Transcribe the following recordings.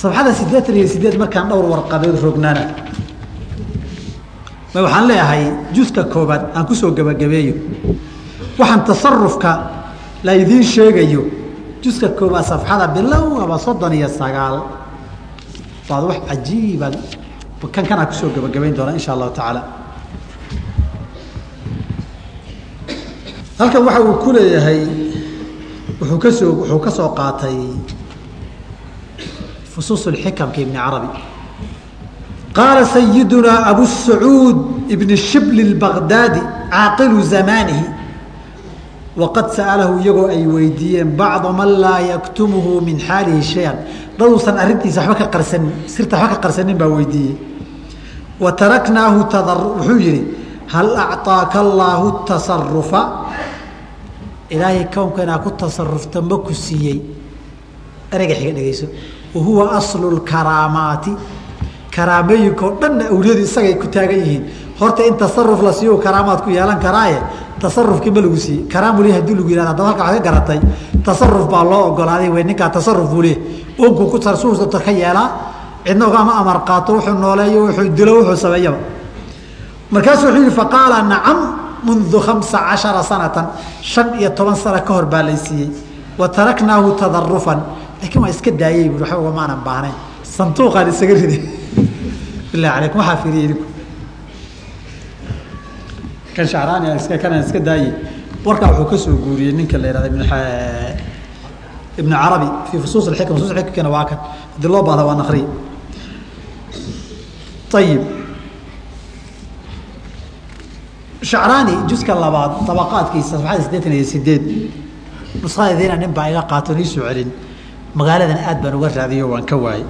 sabxada siddeetan iyo sideed markaan dhowr warqadood rognaana. Waxaan leeyahay juska koobaad aan ku soo gebagabeeyo. Waxaan tasarufka la idiin sheegayo. Juska koobaad safxada bilow aba soddon iyo sagaal. Waad wax cajiibaad kan kanaa ku soo gebagabayn doonaa insha allahu tacaala. Halkan waxa uu ku leeyahay wuxuu ka soo wuxuu ka soo qaatay usuus xikamka ibn carabi. Qaala sayidunaa abu sacuud ibn shibli اbagdaadi caaqilu zamaanihi waqad sa'alahu iyagoo ay weydiiyeen bacda man laa yaktumuhu min xaalihi shayan. Daduusan arintiisa waba ka qarsanin sirta waba ka qarsanin baa weydiiyey. Wa taraknaahu ta wuxuu yihi hal acطaaka allaahu tasarufa ilaahay kownka inaa ku tasarufta ma ku siiyey. Ereyga xiga dhegeyso wa huwa aslu lkaraamaati karaamooyinkao dhanna awliyadu isagay ku taagan yihiin. Horta in tasaruf la siiyo karaamaad ku yeelan karaaye tasarufkii ma lagu siiyey karaamuli haddii lagu yihahda adaba halka waad garatay tasaruf baa loo ogolaaday wey ninkaa tasaruf buu leey unku ku suusta ka yeelaa cidna ogama amar qaato wuxuu nooleeyo wuxuu dilo wuxuu sameeyaba. Markaasuu wuxuu yihi faqaala nacam mundu khamsa cashara sanatan shan iyo toban sano ka hor baa lay siiyey. Wa taraknaahu tadarufan laakiin waa iska daayey bui waxba ugamaanan baahnayn. Santuuqaan isaga riday bilahi alaykum waxaa fiiriya idinku. Kan shacraani kanaan iska daayey warkaa wuxuu ka soo guuriyey ninka la yihahda ibn ibn carabi fii fusuus اxikm fusus xikmkana waa kan. Haddii loo baahda waa naqriy ayib shacraani juska labaad dabaqaadkiisa sabxada siddeetan iyo sideed nuskhadaydiina nin baa iga qaato nii soo celin magaaladan aad baan uga raadiyo waan ka waayey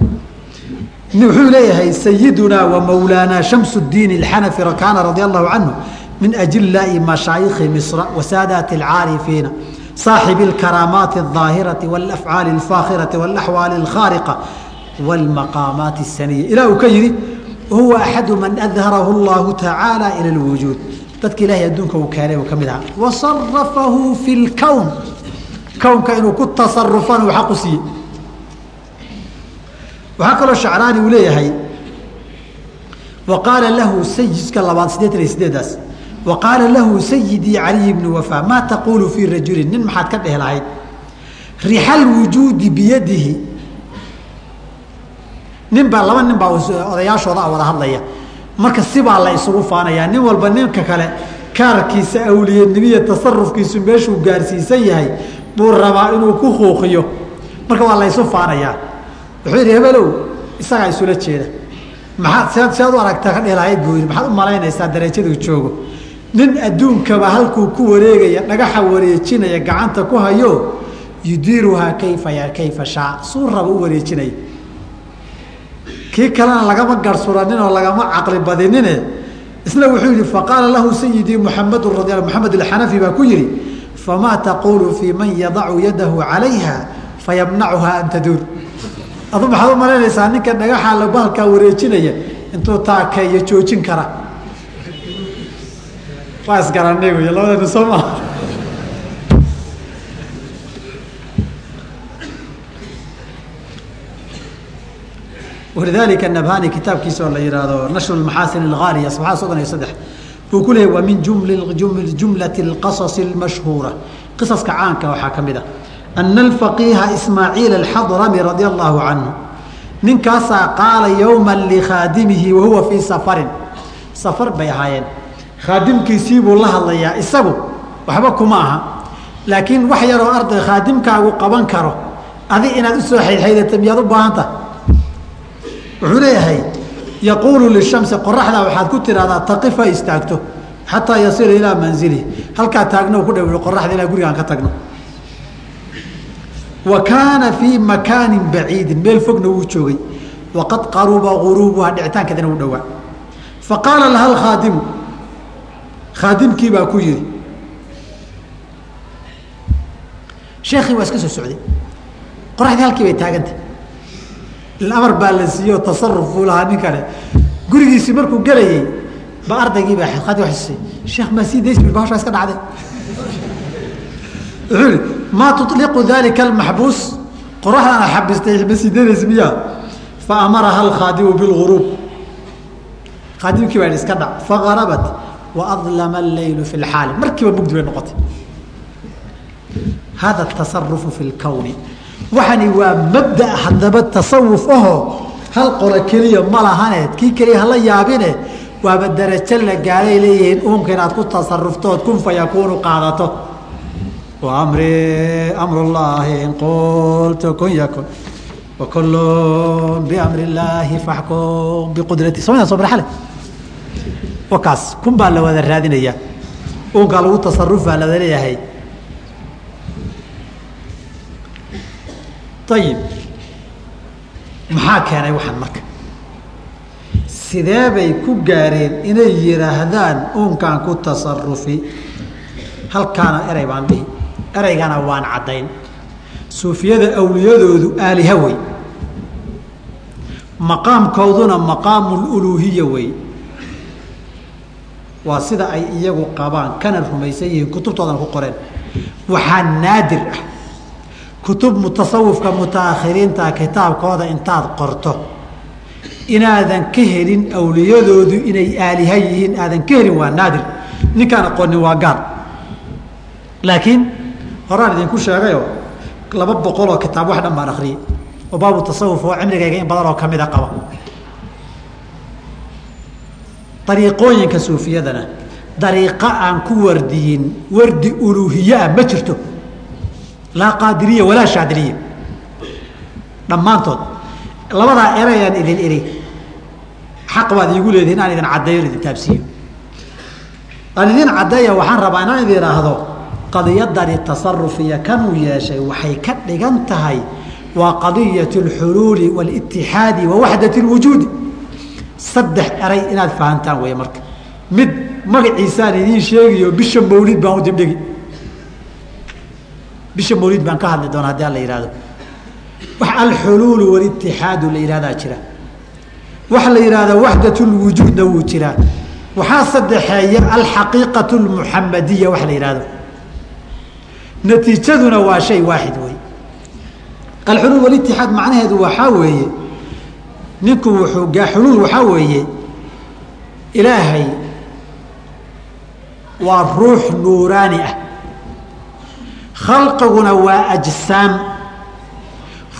wuxuu leeyahay sayidunaa wa mawlaanaa shams اdiin اxanafi kaana radia allahu canhu min ajilaaءi mashaayikhi misra wa saadaati اlcaarifiina صaaxibi اlkaraamaati الظaahiraةi wاlafcaali اlfaakhiraةi wاlaxwaali اlkhaariqa wاlmaqaamaati الsaniya ilah uu ka yihi huwa axadu man adharahu اllahu tacaalى ilى اlwujuud dadka ilahay adduunka uu keenay uu ka mid ahaa wasarafahu fi اlkown kownka inuu ku tasarufan uu xaqu siiyey. Waxaa kaloo shacraani uu leeyahay wa qaala lahu sayidka labaad siddeetan iyo sideedaas wa qaala lahu sayidii caliy bni wafaa maa taquulu fii rajulin nin maxaad ka dheh lahayd? Rixal biyadihi. Nin baa laba nin baa odayaashooda wada hadlaya. Marka sibaa la isugu faanayaa. Nin walba ninka kale kaarkiisa awliyanimiya tasarufkiisu meeshuu gaarsiisan yahay buu rabaa inuu ku huuqiyo marka waa la ysu faanayaa wuxuu yidhi hebelow isagaa isula jeeda. Maxaad sead u aragtaa ka dhelahayd buu yidhi maxaad u malaynaysaa darajaduu joogo. Nin adduunkaba halkuu ku wareegaya dhagaxa wareejinaya gacanta ku hayo yudiiruhaa kayfa ya kayfa shaa. Suu raba u wareejinaya kii kalena lagama garsuranin oo lagama caqli badinine isna wuxuu yihi faqaala lahu sayidii muxamadu radi moxamed alxanafi baa ku yihi famaa taquulu fii man yadacu yadahu calayha fayamnacuhaa an taduur adu maxaad u malaynaysaa ninka dhagaxa la bahalkaa wareejinaya intuu taakeeyo joojin kara waa isgaranay wey labadana soo maa walidalika nabhani kitaabkiisa oo la yihaahdo nashru maxaasin اlgaaliya sabxada soddon iyo buu ku leeyay waa min jumlati اlqasas اlmashhuura qisaska caanka waxaa ka mid a ana alfaqiiha ismaaciil alxadrami radia allahu canhu ninkaasaa qaala yowma likhaadimihi wahuwa fii safarin. Safar bay ahaayeen. Khaadimkiisii buu la hadlayaa isagu waxba kuma aha. Laakiin wax yaroo arday khaadimkaagu qaban karo adi inaad u soo xaydxaydata miyaad u baahanta? Wuxuu leeyahay yaquulu lishamsi qoraxdaa waxaad ku tidhahdaa taqifa istaagto xataa yasila ilaa manzilihi halkaa taagno ku dhow qoraxda ilaa gurigaan ka tagno wa kaana fii makaanin baciidin meel fogna wuu joogay waqad qaruba guruubuha dhicitaankeedana u dhowaa fa laha alkhaadimu khaadimkii baa ku yihi sheekii waa iska soo socday qoraxdii halkii bay taagantah amar baa la siiye tasaruf buu lahaa nin kale. Gurigiisii markuu gelayey ba ardaygii baa khadi waisay sheekh bahashaa iska dhacday. Wuxuu ihi maa tuliqu dalika almaxbuus qoraxdana xabistay ma sii daynaysa miyaa faamaraha alkhaadimu bilguruub khaadimkii baa iska dhac. Fagarabat waadlama alleylu fi lxaali markiiba mugdi bay noqotay. Hada tasarufu fi lkowni waxani waa mabda haddaba tasawuf ahoo hal qolo keliya ma lahane kii keliya hala yaabine waaba darajo la gaaday leeyihiin uunka inaad ku tasaruftood kun fa yakuunu qaadato. Wa amri amrullaahi in qultu kun yakun wa kullun biamri illaahi faxkum biqudrati somayna soo marxale? Wakaas kun baa la wada raadinayaa uunkaa lagu tasarufaa la wada leeyahay ayib maxaa keenay waxaan marka sidee bay ku gaareen inay yidhaahdaan uunkaan ku tasarufi halkaana erey baan dhihi ereygana waan caddayn suufiyada awliyadoodu aaliha wey maqaamkooduna maqaamululuuhiya wey waa sida ay iyagu qabaan kana rumaysan yihiin kutubtoodana ku qoreen waxaa naadir ah kutub mutasawifka mutaakhiriinta kitaabkooda intaad qorto. Inaadan ka helin awliyadoodu inay aaliha yihiin aadan ka helin waa naadir. Ninkaan aqoonin waa gaar. Laakiin horaan idinku sheegayo laba boqoloo kitaab wax dhan baan akriyey oo baabu tasawuf oo cimrigayga in badan oo kamida qaba. Dariiqooyinka suufiyadana dariiqo aan ku wardiyin wardi uluuhiye ah ma jirto laa qaadiriya walaa shaadiliya dhammaantood labadaa erayaan idin iri xaq baad iigu leedihi inaan idin caddeeyo idin taabsiiyo. Aan idin caddeeya waxaan rabaa inaan idin idhaahdo qadiyadani tasaruf kanuu yeeshay waxay ka dhigan tahay waa qadiyat alxuluuli walitixaadi wa اlwujuudi saddex eray inaad fahantaan weeye marka. Mid magaciisaan idiin sheegiyo bisha mawlid baan u dibdhigi bisha mawlid baan ka hadli doona haddii alla yihahdo wax alxuluulu walitixaadu la yihahdaa jira. Waxa la yihahda waxdat lwujuudna wuu jiraa waxaa saddexeeya alxaqiiqat lmuxamadiya wax la yihahdo natiijaduna waa shay waaxid wey alxuluul walitixaad macnaheedu waxaa weeye ninku wuxuu xuluul waxaa weeye ilaahay waa ruux nuuraani ah khalqiguna waa ajsaam.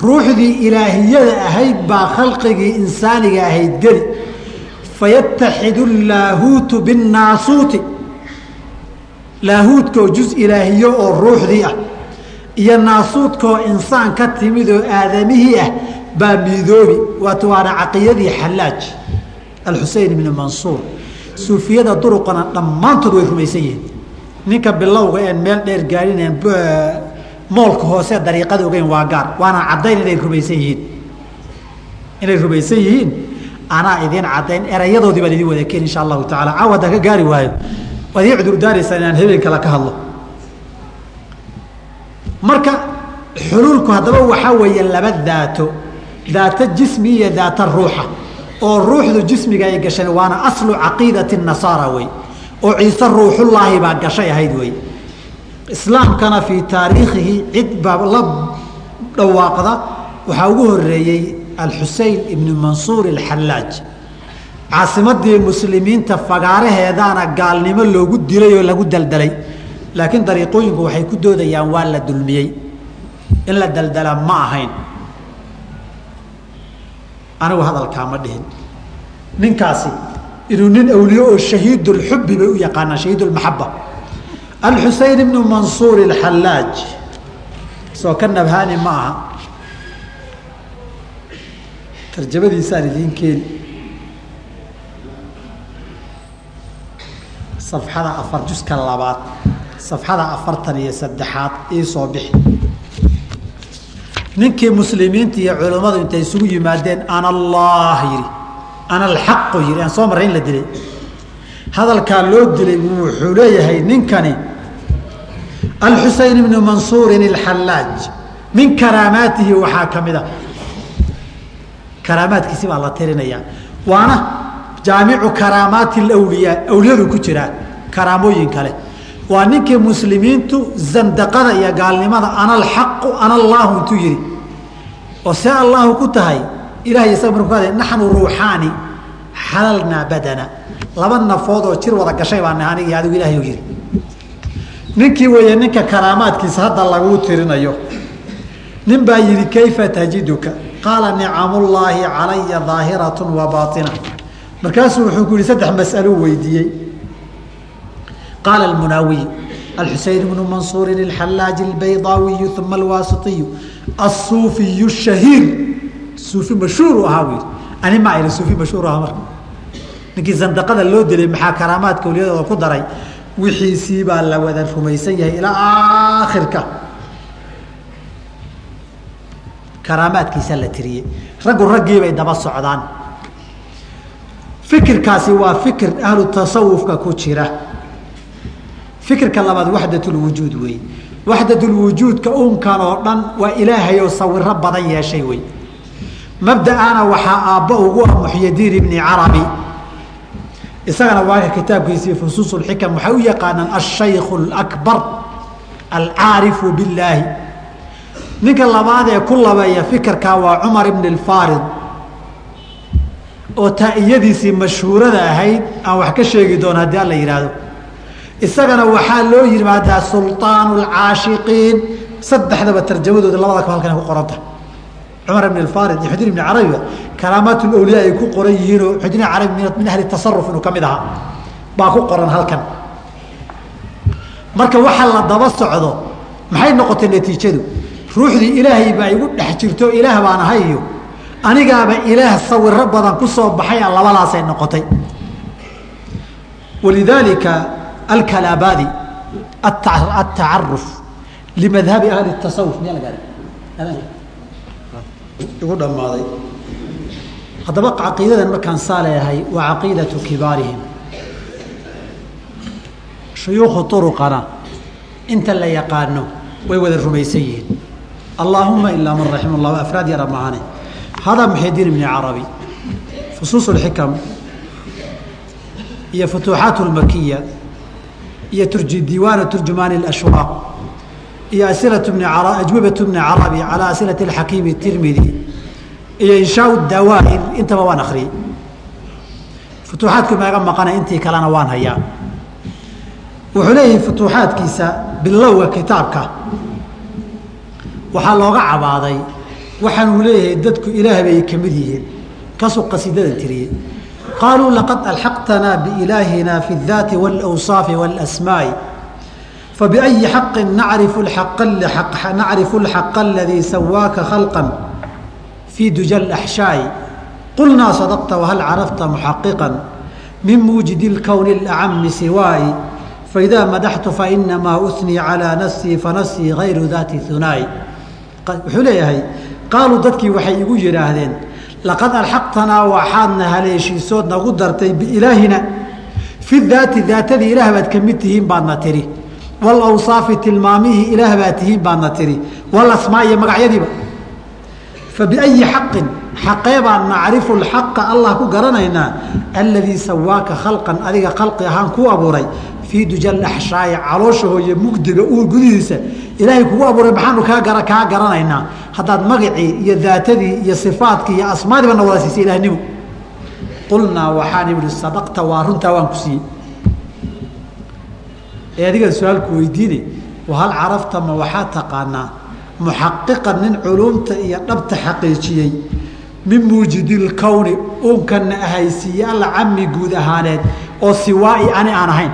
Ruuxdii ilaahiyada ahayd baa khalqigii insaaniga ahayd geli. Fayataxidu laahuutu binnaasuuti. Laahuudkaoo juz ilaahiyo oo ruuxdii ah. Iyo naasuudkaoo insaan ka timid oo aadamihii ah baa miidoobi. Waat waana caqiyadii xallaaj alxusein ibni mansuur. Suufiyada duruqana dhammaantood way rumaysan yihiin ninka bilowga een meel dheer gaarineen moolka hoose dariiqada ogeyn waa gaar. Waana caddayn inay rumaysan yihiin. Inay rumaysan yihiin anaa idiin caddayn erayadoodii baan idin wada keen insha allahu tacala caawa haddaan ka gaari waayo. Waad ii cudurdaaraysaa inaan habeen kale ka hadlo. Marka xuluulku haddaba waxaa weeye laba daato. Daato jismi iyo daato ruuxa. Oo ruuxdu jismiga ay gashan waana aslu caqiidati nasaara wey oo ciise ruuxullaahi baa gashay ahayd wey islaamkana fii taariikhihi cid baa la dhawaaqda. Waxaa ugu horeeyey alxusein ibnu mansuur alxallaaj. Caasimadii muslimiinta fagaaraheedaana gaalnimo loogu dilay oo lagu daldalay. Laakiin dariiqooyinku waxay ku doodayaan waa la dulmiyey. In la daldala ma ahayn. Anigu hadalkaa ma dhihin. Ninkaasi inuu nin awliye oo shahiidulxubbi bay u yaqaanaan shahiidulmaxaba alxusein ibnu mansuur alxallaaj. Soo ka nabhaani ma aha. Tarjamadiisaan idiin keeni safxada afar juska labaad. Safxada afartan iyo saddexaad ii soo bixi. Ninkii muslimiinta iyo culammadu intay isugu yimaadeen ana allah yidhi ana alxaqu yidhi aan soo marray in la dilay hadalkaa loo dilay wuxuu leeyahay ninkani alxusein ibnu mansuurin alxallaaj min karaamaatihi waxaa ka mid a karaamaadkiisi baa la tirinayaa waana jaamicu karaamaati alawliyaa awliyadu ku jiraa karaamooyin kale waa ninkii muslimiintu zandaqada iyo gaalnimada ana ana allaahu intuu yidhi oo see allaahu ku tahay ilahay isaga markuu ka naxnu ruuxaani xalalnaa badana. Laba nafood oo jir wada gashay baan anigi adigu ilahay u yidhi. Ninkii weeye ninka karaamaadkiisa hadda laguu tirinayo. Nin baa yidhi kayfa tajiduka? Qaala nicamullaahi calaya daahiratu wa baaina markaasuu wuxuu ku yihi saddex mas'alou weydiiyey. Qaala almunaawiy alxuseyn bnu mansuurin alxallaaji albaydaawiyu uma alwaasitiyu asuufiyu shahiir suufi mashhuur ahaa ani ma ayna suufi mashhuur ahaa marka. Ninkii sandaqada loo dilay maxaa karaamaadka awliyadooda ku daray? Wixiisii baa la wada rumaysan yahay ilaa aakhirka. Karaamaadkiisa la tiriyey. Raggu raggiibay daba socdaan. Fikirkaasi waa fikir ahlu tasawufka ku jira. Fikirka labaad waxdatulwujuud wey. Waxdatulwujuudka unkan oo dhan waa ilaahayoo sawiro badan yeeshay wey mabda'ana waxaa aabba ugu ah muxyadiin ibni carabi isagana waaka kitaabkiisii fusuus xikam waxay u yaqaanaan ashaykhu اlakbar alcaarifu billaahi ninka labaad ee ku labeeya fikirkaa waa cumar ibn اlfarid oo taa'iyadiisii mashhuurada ahayd aan wax ka sheegi doono haddii alla yidhaahdo isagana waxaa loo yimaadaa sulطaan اlcaashiqiin saddexdaba tarjamadooda labada ka halkan ku qoranta cumar ibn اfarid iyo xudin ibn carabiba karaamaat اwliya ay ku qoran yihiinoo xudin carabi min ahli tasaruf inuu ka mid ahaa. Baa ku qoran halkan. Marka waxa la daba socdo maxay noqotay natiijadu? Ruuxdii ilaahay baa igu dhex jirto ilaah baan ahay iyo anigaaba ilaah sawiro badan ku soo baxay a labadaasay noqotay. Walidaalika alkalabadi atacaruf limadhabi ahli tasawuf miyaa la gaara igu dhammaaday haddaba caqiidadan markaan saa leeyahay waa caqiidatu kibaarihim shuyuukhu uruqana inta la yaqaano way wada rumaysan yihiin allaahuma ilaa man raxima llah afraad yara maane hada muxidiin ibni carabi fusuus اlxikam iyo futuuxaat اlmakiya iyo turji diiwaana turjumaani اlashwaaq iyo asilatu bni ajwibatu bni carabi calaa asilati اlxakiimi tirmidi iyo inshaau dawaa'ir intaba waan akriyey futuuxaadku maaga maqana intii kalena waan hayaa wuxuu leeyahay futuuxaadkiisa bilowga kitaabka waxaa looga cabaaday waxaanuu leeyahay dadku ilaah bay ka mid yihiin kaasuu qasiidada tiriyey qaaluu laqad alxaqtanaa biilaahina fi اdaati wاlawsaafi wاlasmaa'i fabiأyi xaqin nacrifu اlxaqa aladii sawaaka khalqa fii duja اlaxshaa'i qulnaa sadaqta wahal carafta muxaqiqa min muujidi اlkowni اlacami siwaa'i faidaa madaxtu fainamaa unii calىa nafsii fanafsii hayru daati hunaa'i wuxuu leeyahay qaaluu dadkii waxay igu yidhaahdeen laqad alxaqtanaa waxaadna haleeshiisood nagu dartay biilaahina fi daati daatadii ilaah baad ka mid tihiin baadna tiri walawsaafi tilmaamihii ilaah baad tihiin baadna tiri walasmaa iyo magacyadiiba fabiayi xaqin xaqee baan nacrifu lxaqa allah ku garanaynaa aladii sawaaka khalqan adiga khalqi ahaan ku abuuray fii duja laxshaayi caloosha hooye mugdiga uur gudihiisa ilaahay kugu abuuray maxaanu kaa garanaynaa haddaad magacii iyo daatadii iyo sifaadkii iyo asmaadiiba na wada siisay ilahnimo qulnaa waxaan ihi sadaqta waa runtaa waan ku siiyey ee adigan su'aalku weydiine wahal carafta ma waxaa taqaanaa? Muxaqiqan nin culumta iyo dhabta xaqiijiyey. Min muujidi lkowni uunkana ahaysiiye alla cami guud ahaaneed oo siwaai ani aan ahayn.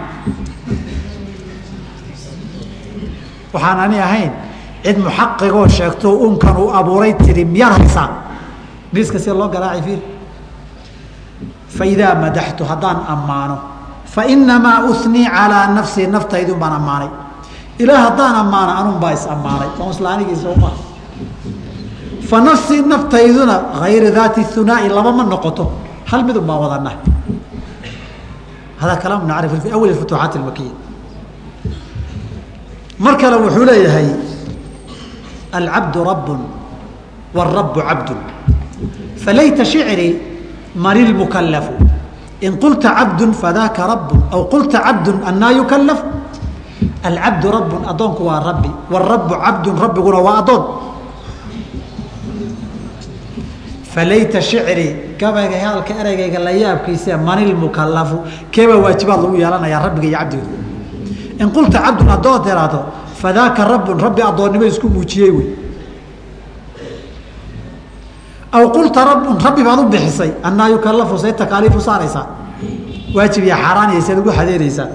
Waxaan ani ahayn cid muxaqiqoo sheegto unkan uu abuuray tiri miyaad haysaa miiska sida loo garaaci fiir faidaa madaxtu haddaan ammaano fainamaa unii calaa nafsii naftaydun baan ammaanay. Ilaa haddaan ammaano anun baa is ammaanay. Isla anigiisa uma fa nafsii naftayduna hayra daati hunaai laba ma noqoto. Hal midun baa wadana hada kalaam nacrif fi awal futuuxaat makiya mar kale wuxuu leeyahay alcabdu rabu wاrabu cabdu falayta shicrii man ilmukalafu in qulta cabdu fadaaka rabu aw qulta cabdu anaa yukalaf alcabdu rabu adoonku waa rabbi warabu cabdu rabbiguna waa adoon falayta shicri gabayga hadalka ereygayga la yaabkiise manilmukalafu keebaa waajibaad lagu yeelanayaa rabbiga iyo cabdiga. In qulta cabdun addoon tiraahdo fadaaka rabbun rabbi addoonnimo isku muujiyey wey aw qulta rabbun rabbi baad u bixisay. Annaa yukalafu say takaaliifu saaraysaa waajib iyo xaaraan iyo saad ugu xadeynaysaa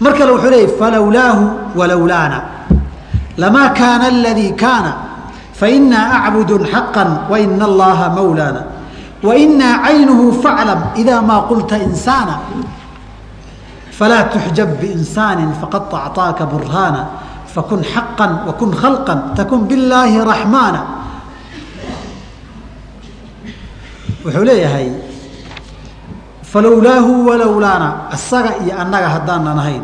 mar kale wuxuu leeyay falowlaahu walowlaana lamaa kaana aladii kaana. Fainaa acbudu xaqa waina allaha mawlaana. Wainaa caynuhu faclam idaa maa qulta insaana falaa tuxjab biinsaani faqad acطaaka burhaana fakun xaqa wakun khalqa takun billaahi raxmaana wuxuu leeyahay falowlaahu walowlaana isaga iyo annaga haddaanan ahayn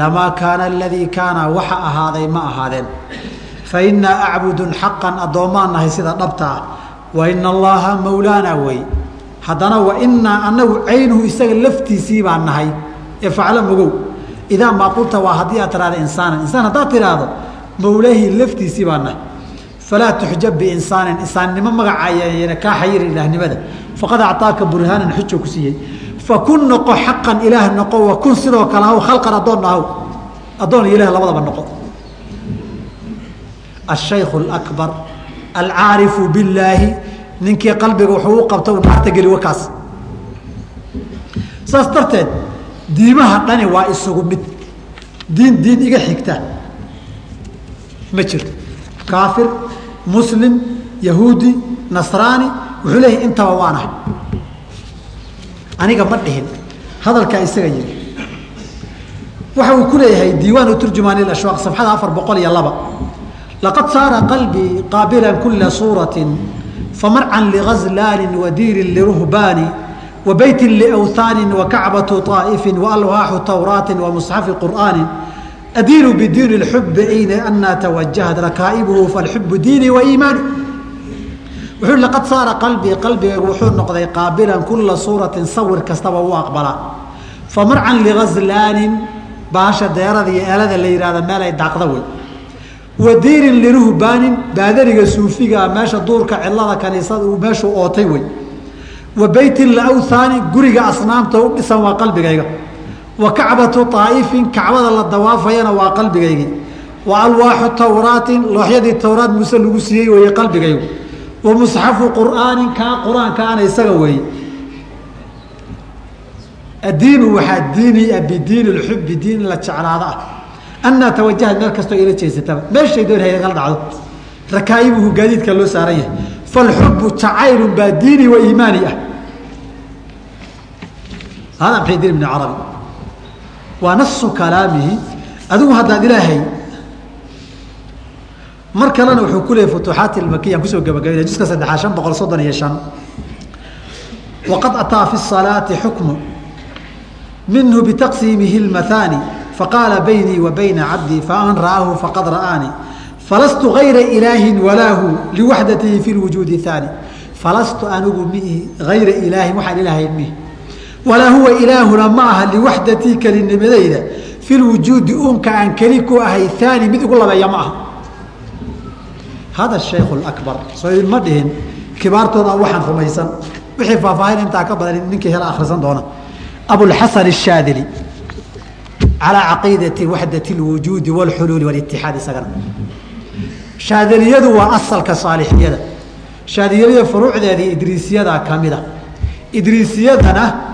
lamaa kaana aladii kaana waxa ahaaday ma ahaadeen. Fainaa acbudun xaqan addoommaan nahay sida dhabta ah waina allaha mawlaana wey. Haddana wainaa anagu caynuhu isaga laftiisii baan nahay. Ee facla mogow idaa maa qulta waa haddii aad tihahda insaanan insaan haddaad tidhaahdo mawlaahii laftiisii baan nahay. Falaa tuxjab biinsaanin insaannimo magacaayana kaa xayiri ilaahnimada. Faqad acطaaka burhaanan xujo ku siiyey. Fakun noqo xaqan ilaah noqo wakun sidoo kale ahaw khalqan addoon ahaw addoon iyo ilah labadaba noqo. Ashaykhu اlakbar alcaarifu billaahi ninkii qalbiga wuxuu u qabta u naarta geli wakaas saas darteed diimaha dhani waa isugu mid. Diin diin iga xigta. Ma jirto. Kaafir muslim yahuudi nasraani wuxuu leeyahay intaba waanahay aniga ma dhihin. Hadalkaa isaga yiri. Waxa uu ku leeyahay diiwaan turjumaan ashwaaq safxada afar boqol iyo laba. Laqad saara qalbii qaabila kula suuraةi famarcan ligazlaani wadiirin liruhbaani wabayt lwhaani wakacbatu طaa'ifi waalwaaxu tawraati wamusxafi qur'aani adiinu bidiin اxubi ayna anaa twajahat rakaa'ibuhu falxubu diini waiimaani wuxuu laqad saara qalbii qalbigaygu wuxuu noqday qaabilan kula suuratin sawir kastaba u aqbalaa. Famarcan ligaslaanin baasha deerada iyo eelada la yihahda meel ay daaqda wey. Wa diirin liruhbaanin baadariga suufigaa meesha duurka cilada kaniisada meeshuu ootay wey wa beytin lawhaani guriga asnaamta u dhisan waa qalbigayga. Wa kacbatu aa'ifin kacbada la dawaafayana waa qalbigaygii. Wa alwaaxu tawraatin looxyadii towraad muuse lagu siiyey weeye qalbigaygu. Wa musxafu qur'aanin kaa qur'aankaana isaga weeye. Addiinu waxaa diini bidiini lxubi diin la jeclaado ah. Anaa tawajahad meel kastoo ila jeesataba meeshay doon haygal dhacdo. Rakaa'ibuhu gaadiidka loo saaran yahay. Falxubu jacaylun baa diini wa iimaani ah hada maxay ibn carabi waa nasu kalaamihi adigu haddaad ilaahay mar kalena wuxuu ku leeyay futuuxaati makiyan ku soo gabagabayna juska saddexaad shan boqol soddon iyo shan waqad ataa fi salaati xukmu minhu bitaqsiimihi اlmahaani faqaala baynii wa bayna cabdii faman ra'aahu faqad ra'aanii falastu gayra ilaahin walaahu liwaxdatihi fi lwujuudi haani falastu anigu mihi ayra ilaahin waxaan ilaahay mihi walaa huwa ilaahuna ma aha liwaxdatii kelinimadayda fi lwujuudi uunka aan keli ku ahay aani mid igu labeeya ma aha hada shaykhu akbar soo idinma dhihin kibaartooda waxaan rumaysan wixii faahfaahin intaa ka badan ninkii hela akhrisan doona abulxasan الshaadili calىa caqiidati waxdati اlwujuudi wاlxuluuli wاlitixaad isagana shaadiliyadu waa asalka saalixiyada shaadiliyada furuucdeedii idriisiyada kamida idriisiyadana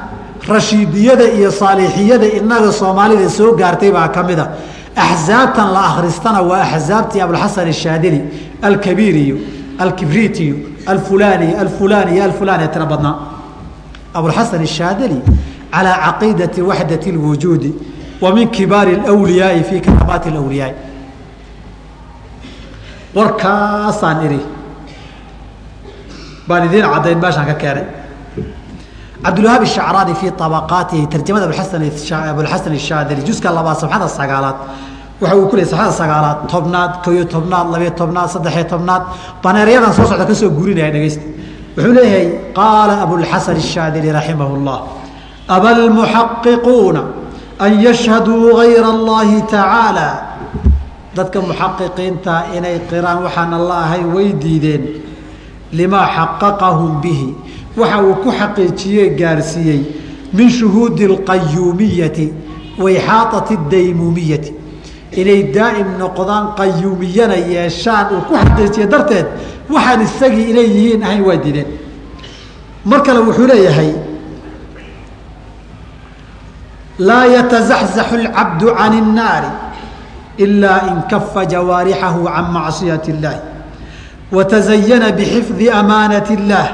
rashiidiyada iyo saalixiyada inaga soomaalida soo gaartay baa ka mida axsaabtan la akhristana waa axsaabtii abulxasan ashaadili alkabiir iyo alkibriit iyo alfulaani alfulaan iyo alfulaan ee tira badnaa. Abulxasan ashaadili calaa caqiidati waxdati lwujuudi wa min kibaari alwliyaai fii karaamaati alwliyaai warkaasaan idhi baan idiin caddayn meeshaan ka keenay cabdulwahaab الshacraani fii طabaqaatihi tarjamada abulxasan الshaadili juska labaad sabxada sagaalaad waxa uu ku leey sabxada sagaalaad tobnaad koyo tobnaad labiyo tobnaad saddexiyo tobnaad baneeryadan soo socda kasoo guurinaya dhegeysta wuxuu leeyahay qaala abulxasan الshaadili raximah اllah aba lmuxaqiquuna an yashhaduu gayra اllahi tacaalى dadka muxaqiqiinta inay qiraan waxaan alla ahayn way diideen limaa xaqaqahum bihi waxa uu ku xaqiijiyey gaarsiiyey min shuhuudi اlqayuumiyati wa ixaaطati اdaymumiyati inay daa'im noqdaan qayuumiyana yeeshaan uu ku xaqiijiye darteed waxaan isagii inay yihiin ahayn waa diideen mar kale wuxuu leeyahay laa yatazaxzaxu اlcabdu can الnaari ilaa in kafa jawaarixahu can macصiyaة اllahi watazayana bxifdi amaanaة اllah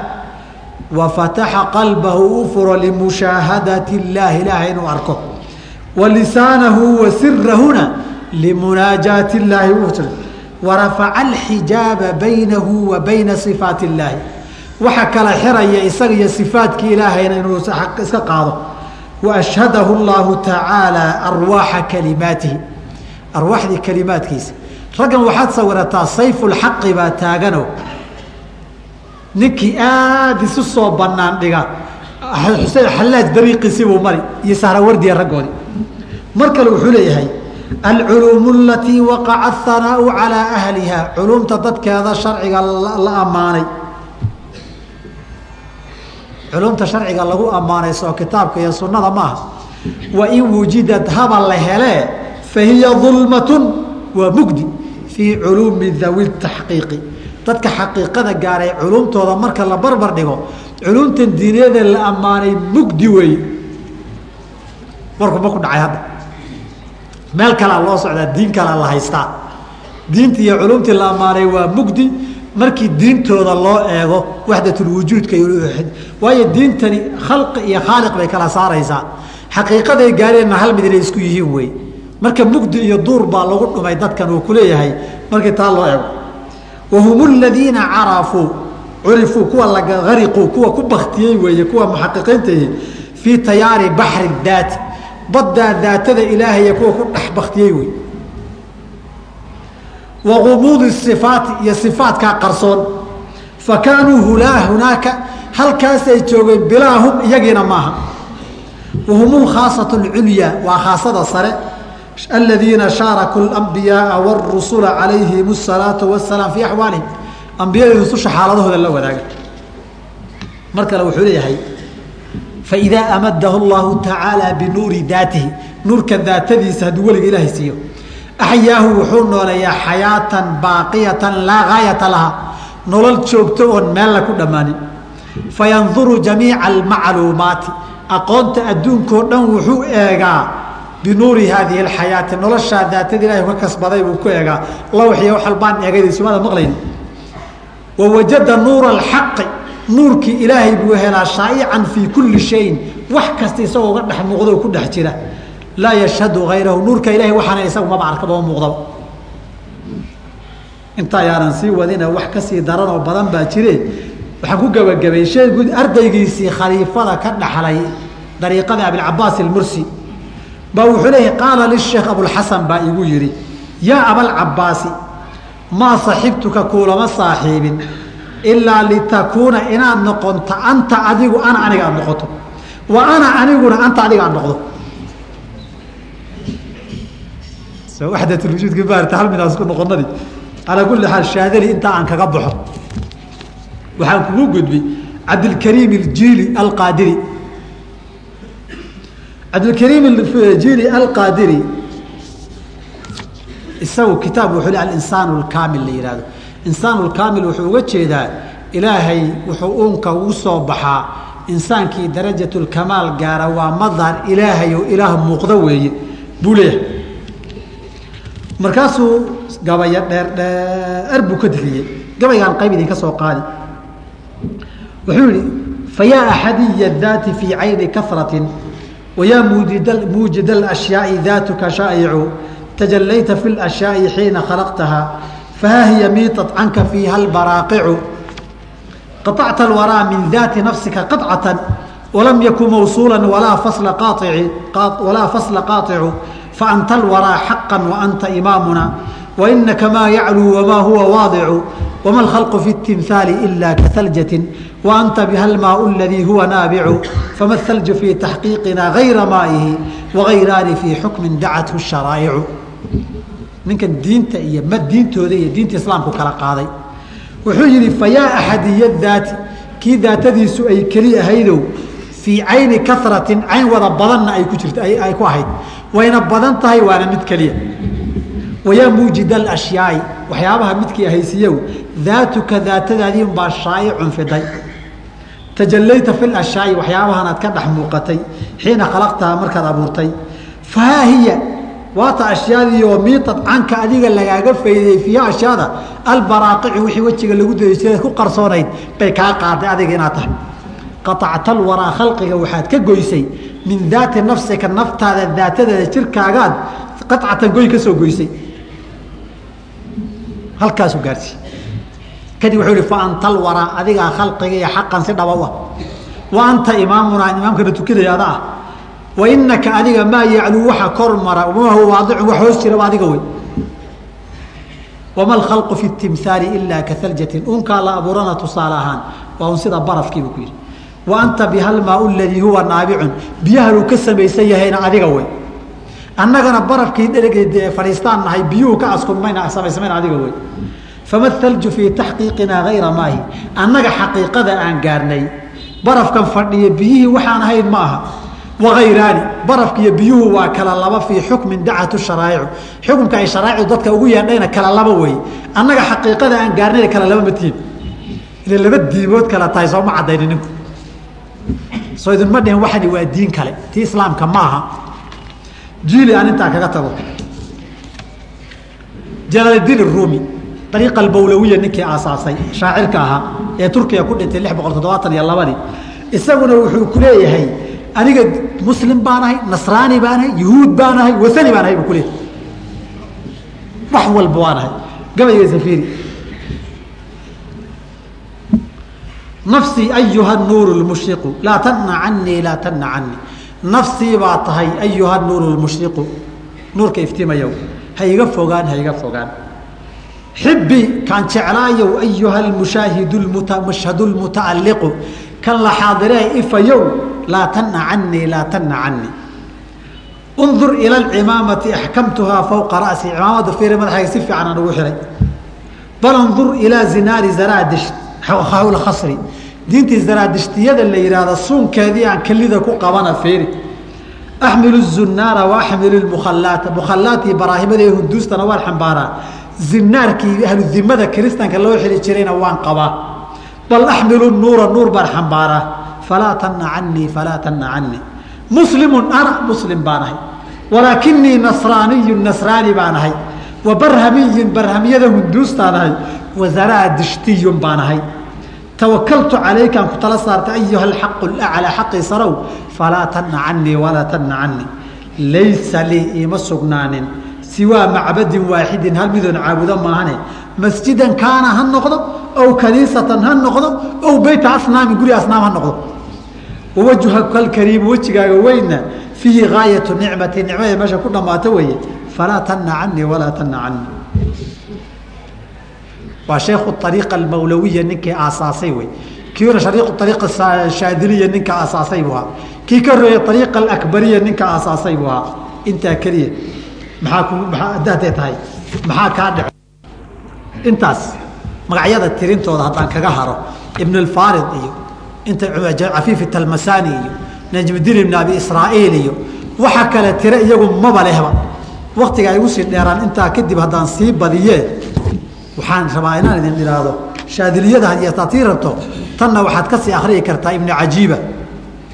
wafataxa qalbahu u furo limushaahadati illaahi ilaahay inuu arko. Wa lisaanahu wa sirahuna limunaajaati illaahi u furo warafaca alxijaaba baynahu wa bayna sifaati illaahi waxa kala xiraya isaga iyo sifaatkii ilaahayna inuu iska qaado. Wa ashhadahu allahu tacaala arwaaxa kalimaatihi. Arwaaxdii kalimaadkiisa. Raggan waxaad sawirataa sayfu lxaqi baa taaganow ninkii aada isu soo banaan dhiga. Xuseen xallaaj dariiqiisii buu mari iyo sahrawardiya raggoodii mar kale wuxuu leeyahay alculuumu alatii waqaca ahanaau calaa ahliha. Culuumta dadkeeda sharciga la ammaanay. Culumta sharciga lagu ammaanay soo kitaabka iyo sunnada maaha wain wujidad haba la helee fahiya dulmatun waa mugdi fii culuumi dawi taxqiiqi dadka xaqiiqada gaaray culumtooda marka la barbar dhigo culumtan diiniyada la ammaanay mugdi weeye warku ku dhacay hadda. Meel kalea loo socdaa diin kalea la haystaa. Diintii iyo culumtii la ammaanay waa mugdi. Markii diintooda loo eego waxdatulwujuudka waayo diintani khalqi iyo khaaliq bay kala saaraysaa. Xaqiiqaday gaareenna hal mid inay isku yihiin wey marka mugdi iyo duur baa lagu dhumay dadkan uu ku leeyahay. Markii taa loo eego wahum ladiina carafuu curifuu kuwa lagariquu kuwa ku baktiyey weeye kuwa muxaqiqiintahi fii tayaari baxri daati baddaa daatada ilaahaya kuwa ku dhex baktiyey wey wa gumuudi sifaati iyo sifaatkaa qarsoon fa kaanuu hulaa hunaaka halkaasay joogeen bilaa hum iyagiina maaha wahum lkhaasatu lculyaa waa khaasada sare aladiina shaarakuu اlambiyaaa wاrusula calayhim الsalaatu wasalaam fii axwaalihim ambiyadii rususha xaaladahooda la wadaaga mar kale wuxuu leeyahay faidaa amadahu اllahu tacaala binuuri daatihi nuurka daatadiisa hadduu weliga ilaahay siiyo axyaahu wuxuu nooleeyaa xayaatan baaqiyatan laa gaayata laha nolol joogto oon meella ku dhammaanin fayanduru jamiica almacluumaati aqoonta adduunkao dhan wuxuu eegaa binuuri haadihi alxayaati. Noloshaa daatada ilahay ka kasbaday buu ku eegaa. Lawxiyo wax albaan eegadiisumada maqlayn? Wawajada nuura alxaqi. Nuurkii ilaahay buu helaa shaa'ican fii kulli shayin. Wax kasta isagoo ga dhex muuqdo ku dhex jira. Laa yashhadu hayrahu nuurka ilahay waxaana isagu maba arkaba muuqdaba inta ayaanan sii wadina wax ka sii daran oo badan baa jire. Waxaan ku gebagabay sheegu ardaygiisii khaliifada ka dhaxlay dariiqada abilcabaas ilmursi baa wuxuu leeyahy qaala lisheekh abulxasan baa igu yidhi yaa abalcabaasi maa saxibtuka kuulama saaxiibin ilaa litakuuna inaad noqonto anta adigu ana aniga aad noqoto. Wa ana aniguna anta adiga aad noqdo waxdatulwujuudka maarata hal midaas ku noqonadi calaa kulli xaal shaadali intaa aan kaga baxo. Waxaan kugu gudbay cabdilkariim aljiili alqaadiri cabdilkariim jiili alqaadiri isagu kitaab wuxuu le alinsaan alkaamil la yihahdo insaan lkaamil wuxuu uga jeedaa ilaahay wuxuu uunka ugu soo baxaa. Insaankii darajat lkamaal gaara waa madhar ilaahay oo ilaah muuqdo weeye buu leeyahay. Markaasuu gabayo dheer dheer buu ka diriyey gabaygaan qayb idinka soo qaadi. Wuxuu yihi fayaa axadiya daati fii cayni karatin wayaa muujid اashyaai daatuka shaa'icu tajalayta fi اlashyaai xiina khalaqtaha fahaa hiya miiطat canka fiiha اlbaraaqicu qaطacta اlwaraa min daati nafsika qaطcatan walam yakun mawsuula walaa fasla qaaطicu faanta alwaraa xaqa waanta imaamuna wainaka maa yacluu wamaa huwa waadicu wama alkhalqu fi اtimhaali ila kahaljatin biha almaau aladii huwa naabicu fama thalju fii taxqiiqina gayra maa'ihi wagayraani fii xukmin dacathu sharaa'icu ninkan diinta iyo ma diintooda iyo diinta islaamku kala qaaday wuxuu fayaa axadiya daati kii daatadiisu ay keli ahaydow fii cayni karatin cayn wada badanna ay ku ahayd wayna badan tahay waana mid keliya wayaa muujida alashyaai waxyaabaha midkii ahaysiiyow daatuka daatadaadii unbaa shaa'icun fiday tajallayta fi lashyaai waxyaabahanaad ka dhex muuqatay xiina khalaqtaha markaad abuurtay. Fahaa hiya waata ashyaadii oo miitad canka adiga lagaaga fayday fiiha ashyaada albaraaqici wixii wejiga lagu daysa ku qarsoonayd bay kaa qaaday adiga inaad tahay. Qaacta alwaraa khalqiga waxaad ka goysay min daati nafsika naftaada daatadeeda jirkaagaad qacatan goy ka soo goysay. Halkaasu gaarsi kadib wuxuu ihi fa anta alwaraa adigaa khalqiga iyo xaqan si dhaba u ah. Wa anta imaamunaa imaamkana tukanaya ada ah. Wa inaka adiga maa yacluu waxa kor mara ma huwa waadicun wax hoos jiraba adiga wey. Wama alkhalqu fi timhaali ilaa ka haljatin unkaa la abuurana tusaale ahaan. Waa un sida barafkiibu ku yidhi. Wa anta bihalmaau ladii huwa naabicun biyahanuu ka samaysan yahayna adiga wey. Annagana barafkii dhereg fadhiistaan nahay biyuhu ka askunmayna samaysmayna adiga wey fama thalju fii taxqiiqinaa hayra maahi annaga xaqiiqada aan gaarnay barafkan fadhiya biyihii waxaan ahayn ma aha waayraani barafkiiyo biyuhu waa kala laba fii xukmin dacatu sharaa'icu xukunka ay sharaaicdu dadka ugu yeedhayna kala laba wey annaga xaqiiqada aan gaarnayna kala laba matihin ila laba diimood kala tahay sooma cadayni ninku soo idinma dhihin waxani waa diin kale tii islaamka ma aha jiili aan intaa kaga tago jalaaldiin arumi ariiqa albawlawiya ninkii aasaasay shaacirka ahaa ee turkiya ku dhintay lix boqol toddobaatan iyo labadii isaguna wuxuu ku leeyahay aniga muslim baan ahay nasraani baan ahay yuhuud baan ahay wasani baan ahay buu ku leeyahay. Wax walba waan ahay. Gabayga safiri nafsii ayuha nuuru lmushriqu laa tana canii laa tana canii nafsii baa tahay ayuha nuuru lmushriqu. Nuurka iftiimayow ha iga fogaan ha iga fogaan xibi kaan jeclaayow ayuha lmushaahidu mashhadu lmutacalliqu kan la xaadiree ifayow laa canii laa canii undur ila alcimaamati axkamtuhaa fowqa ra'si. Cimaamada fiiri madaxayga si fiican ugu xihay bal undur ilaa zinaari zaraadish khasri. Diintii zaraadishtiyada la yidhaahda suunkeedii aan kelida ku qabana fiiri. Axmilu zunaara wa axmilu mukhalaata mukhalaati baraahimada hunduustana waan xambaaraa zinaarkii ahludimada kiristanka loo xili jirayna waan qabaa. Bal axmilu nuura nuur baan xambaaraa. Falaa tana canii falaa tana canii muslimun ana muslim baan ahay. Walaakinii nasraaniyu nasraani baan ahay. Wa barhamiyun barhamiyada hunduustaan ahay. Wa zaraadishtiyun baan ahay. Tawakaltu calaykaan ku tala saartay ayuha alxaqu laclaa xaqii sarow falaa tana canii walaa tana canii laysa lii iima sugnaanin siwaa macbadin waaxidin hal midoon caabudo maahane. Masjidan kaana ha noqdo ow kaniisatan ha noqdo ow beyta asnaamin guri asnaam ha noqdo. Wawajhaka alkariimu wejigaaga weynna fiihi gaayatu nicmati nicmada meesha ku dhammaato weeye. Falaa tana canii walaa tana canii waa sheekhu ariiqa almawlawiya ninkii aasaasay wey kii hore ariiqa shaadiliya ninka aasaasay buu ahaa. Kii ka horeeye ariiqa alakbariya ninka aasaasay buu ahaa. Intaa keliya maxaa ku maaa hadday tahay? Maxaa kaa dhece intaas magacyada tirintooda haddaan kaga haro ibn alfarid iyo inta cafiif talmasani iyo najmudiin ibn abi israa'iil iyo waxa kale tire iyagu maba lehba. Waktiga ay igu sii dheeraan intaa kadib haddaan sii badiyee waxaan rabaa inaan idin idhaahdo shaadiliyada haddii hataad tii rabto tanna waxaad ka sii akhriyi kartaa ibnu cajiiba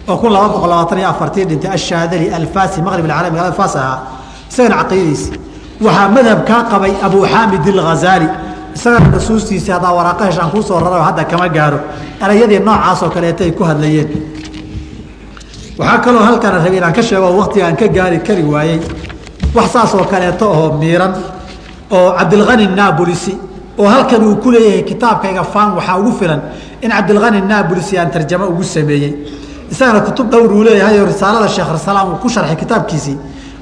oo kun laba boqol labaatan iyo afartii dhintay ashaadali alfasi maqrib alcaalami magaalada fas ahaa isagana caqiidadiisi waxaa madhab kaa qabay abu xaamid alghazaali isagana nasuustiisii haddaa waraaqa heshaan kuu soo raro hadda kama gaaro. Erayadii noocaasoo kaleeta ay ku hadlayeen. Waxaa kaloo halkana rabay inaan ka sheego waktiga aan ka gaari kari waayey. Wax saasoo kaleeto oo miiran oo cabdilkani naabulisi oo halkan uu ku leeyahay kitaabkayga faan waxaa ugu filan in cabdilkani naabulisi aan tarjamo ugu sameeyey. Isagana kutub dhowr uu leeyahay oo risaalada sheekh rasalaam uu ku sharxay kitaabkiisii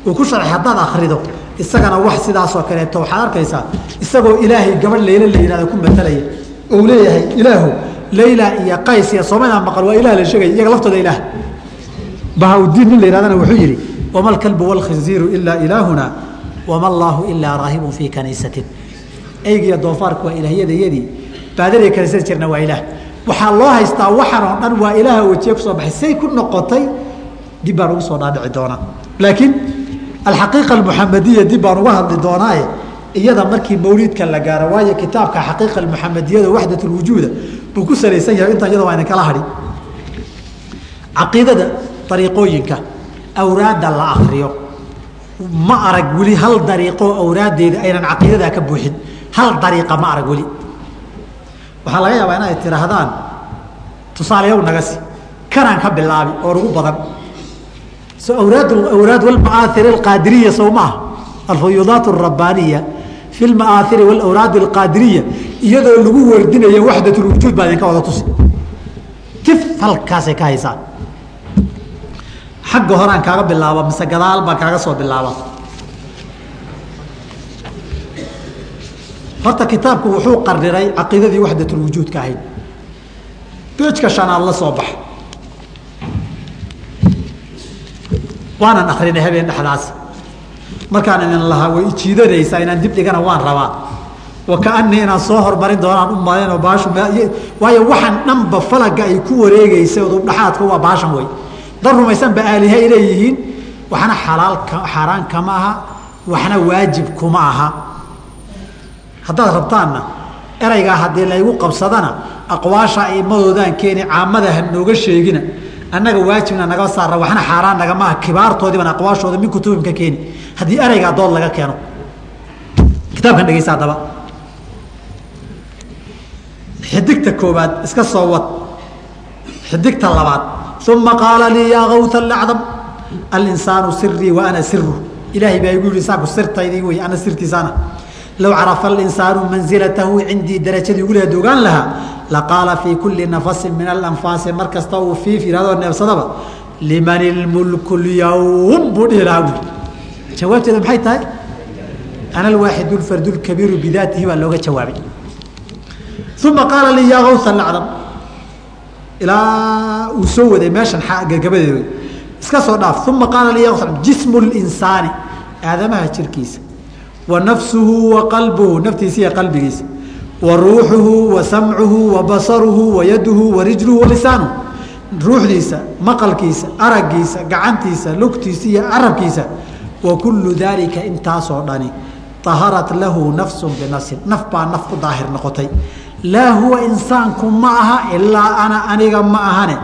uu ku sharxay haddaad akhrido isagana wax sidaasoo kaleeto waxaad arkaysaa isagoo ilaahay gabadh layla la yihahdo ku matalaya ou leeyahay ilaahu layla iyo qays iyo soomaliya maqal waa ilah la sheegay iyaga laftooda ilaah. Bahaudiin nin la yihahdana wuxuu yidhi wama alkalbu walkhinziiru ilaa ilaahuna wama allaahu ilaa raahibun fii kaniisatin eygiiyo doofaarku waa ilaahyadayadii baadariga kaniisada jirna waa ilaah. Waxaa loo haystaa waxan oo dhan waa ilaaha wejiye ku soo baxay say ku noqotay dib baan ugu soo dhaadhici doonaa. Laakiin alxaqiiqa almuxamadiya dib baan uga hadli doonaaye iyada markii mawliidka la gaaro waayo kitaabka xaqiiqa almuxamadiyada waxdat lwujuuda buu ku salaysan yahay intan iyada waa idin hadhi caqiidada ariiqooyinka awraadda la akriyo ma arag weli hal dariiqoo awraaddeeda aynan caqiidadaa ka buuxin hal dariiqa ma arag weli waxaa laga yaabaa inay tidhaahdaan tusaaleyow nagasi kanaan ka bilaabi oo ugu badan awraad walmaaahir alqaadiriya sow maaha alfuyuudaat alrabbaaniya fi lmaaahiri walawraad alqaadiriya iyadoo lagu wardinayo waxdat lwujuud baa idinka wada tusi. Tif halkaasay ka haysaa xagga horaan kaaga bilaaba mise gadaal baan kaaga soo bilaaba. Horta kitaabku wuxuu qariray caqiidadii waxdatulwujuudka ahayd. Beejka shanaad la soo bax waanan akrinay habeen dhexdaas. Markaan idin lahaa way ijiidanaysaa inaan dib dhigana waan rabaa. Wakaanii inaan soo hormarin doonaan u malaynoo baashu waayo waxaan dhanba falaga ay ku wareegaysa udubdhaxaadka waa baashan wey dad rumaysanba aaliha ay leeyihiin waxna xalaal xaaraan kama aha waxna waajib kuma aha. Haddaad rabtaanna eraygaa haddii laygu qabsadana aqwaasha aimadoodaan keeni caamada ha nooga sheegina annaga waajibna naga saara waxna xaaraan nagama aha kibaartoodiibaan aqwaashooda min kutubim ka keeni haddii eraygaa dood laga keeno. Kitaabkan dhegeysa haddaba. Xidigta koobaad iska soo wad. Xidigta labaad uma qaala lii yaa kawta acdam alinsaanu sirii wa ana siru ilaahay baa igu yihi insaanku sirtaydii wey ana sirtiisaana low carafa alinsaanu mansilatahu cindii darajadii ugu leed ogaan lahaa laqaala fii kuli nafasin min alanfaasi mar kasta uu fiif yihahdo neebsadaba liman ilmulku lyawm buu dhihi lahaa buui jawaabteeda maxay tahay ana alwaaxid lfardu lkabiiru bidaatihi baa looga jawaabay uma qaala lii yaa kawta acdam ilaa uu soo waday meeshan gagabadeeda iska soo dhaaf uma qaala lii yaa jismu linsaani aadamaha jirkiisa wa nafsuhu wa qalbuhu naftiisa iyo qalbigiisa. Wa ruuxuhu wa samcuhu wa basaruhu wa yaduhu wa rijluhu wa lisaanuhu. Ruuxdiisa maqalkiisa aragiisa gacantiisa lugtiisa iyo carabkiisa wa kullu daalika intaasoo dhani aharat lahu nafsun binafsin naf baa naf ku daahir noqotay. Laa huwa insaanku ma aha ilaa ana aniga ma ahane.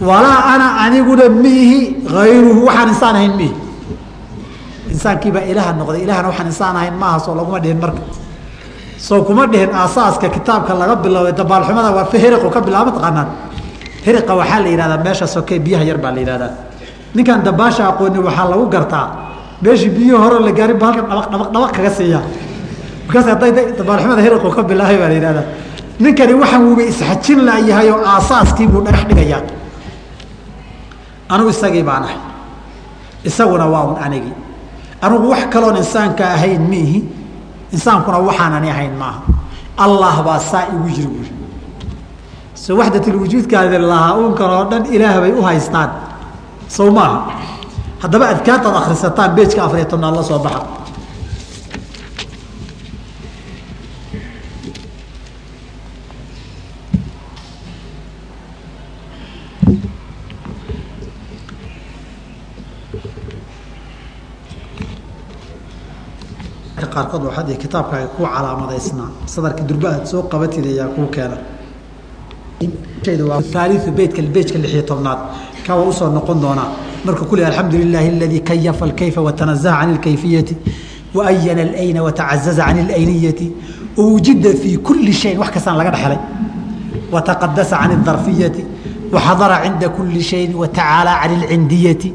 Walaa ana aniguna miihi ayruhu waxaan insaan ahayn miihi insaankiibaa ilaha noqday. Ilahana waxaan insaan ahayn maaha soo laguma dhihin marka. Soo kuma dhihin aasaaska kitaabka laga bilowday dabaalxumada waa hiriqu ka bilaaba taqaanaan. Hiriqa waxaa la yihahdaa meesha soke biyaha yar baa la yihahdaa ninkaan dabaasha aqooni waxaa lagu gartaa. Meeshii biyihii hore la gaarin ba halkan dhaba dhaba kaga siiya. Markaas hadday dabaalxumada hiriqu ka bilaabay baa la yihahdaa ninkani waxaan wuuba isxajin laayahay oo aasaaskii buu dhagax dhigayaa. Anugu isagii baan ahay. Isaguna waa un anigii anugu wax kaloon insaanka ahayn miihi insaankuna waxaanani ahayn maaha. Allah baa saa igu jiri buuri so waxdatulwujuudkaadi lahaa uunkan oo dhan ilaah bay u haystaan. Sow maaha. Haddaba adkaartaad akhrisataan beejka afariyo tobnaad la soo baxa qaarkood waxaad kitaabkaaga ku calaamadaysnaa sadarka durba aad soo qabatid ayaa kuu keena aaliu beytka beejka lixiyo tobnaad ka waa usoo noqon doonaa marka kule alxamdu lilaahi aladii kayafa alkayfa watanazaha can اlkayfiyati waayana اlayna watacazaza can اlayniyati wawujida fii kuli shayin wax kastaan laga dhexelay wataqadasa can اdarfiyati waxadara cinda kuli shayin watacaala can اlcindiyati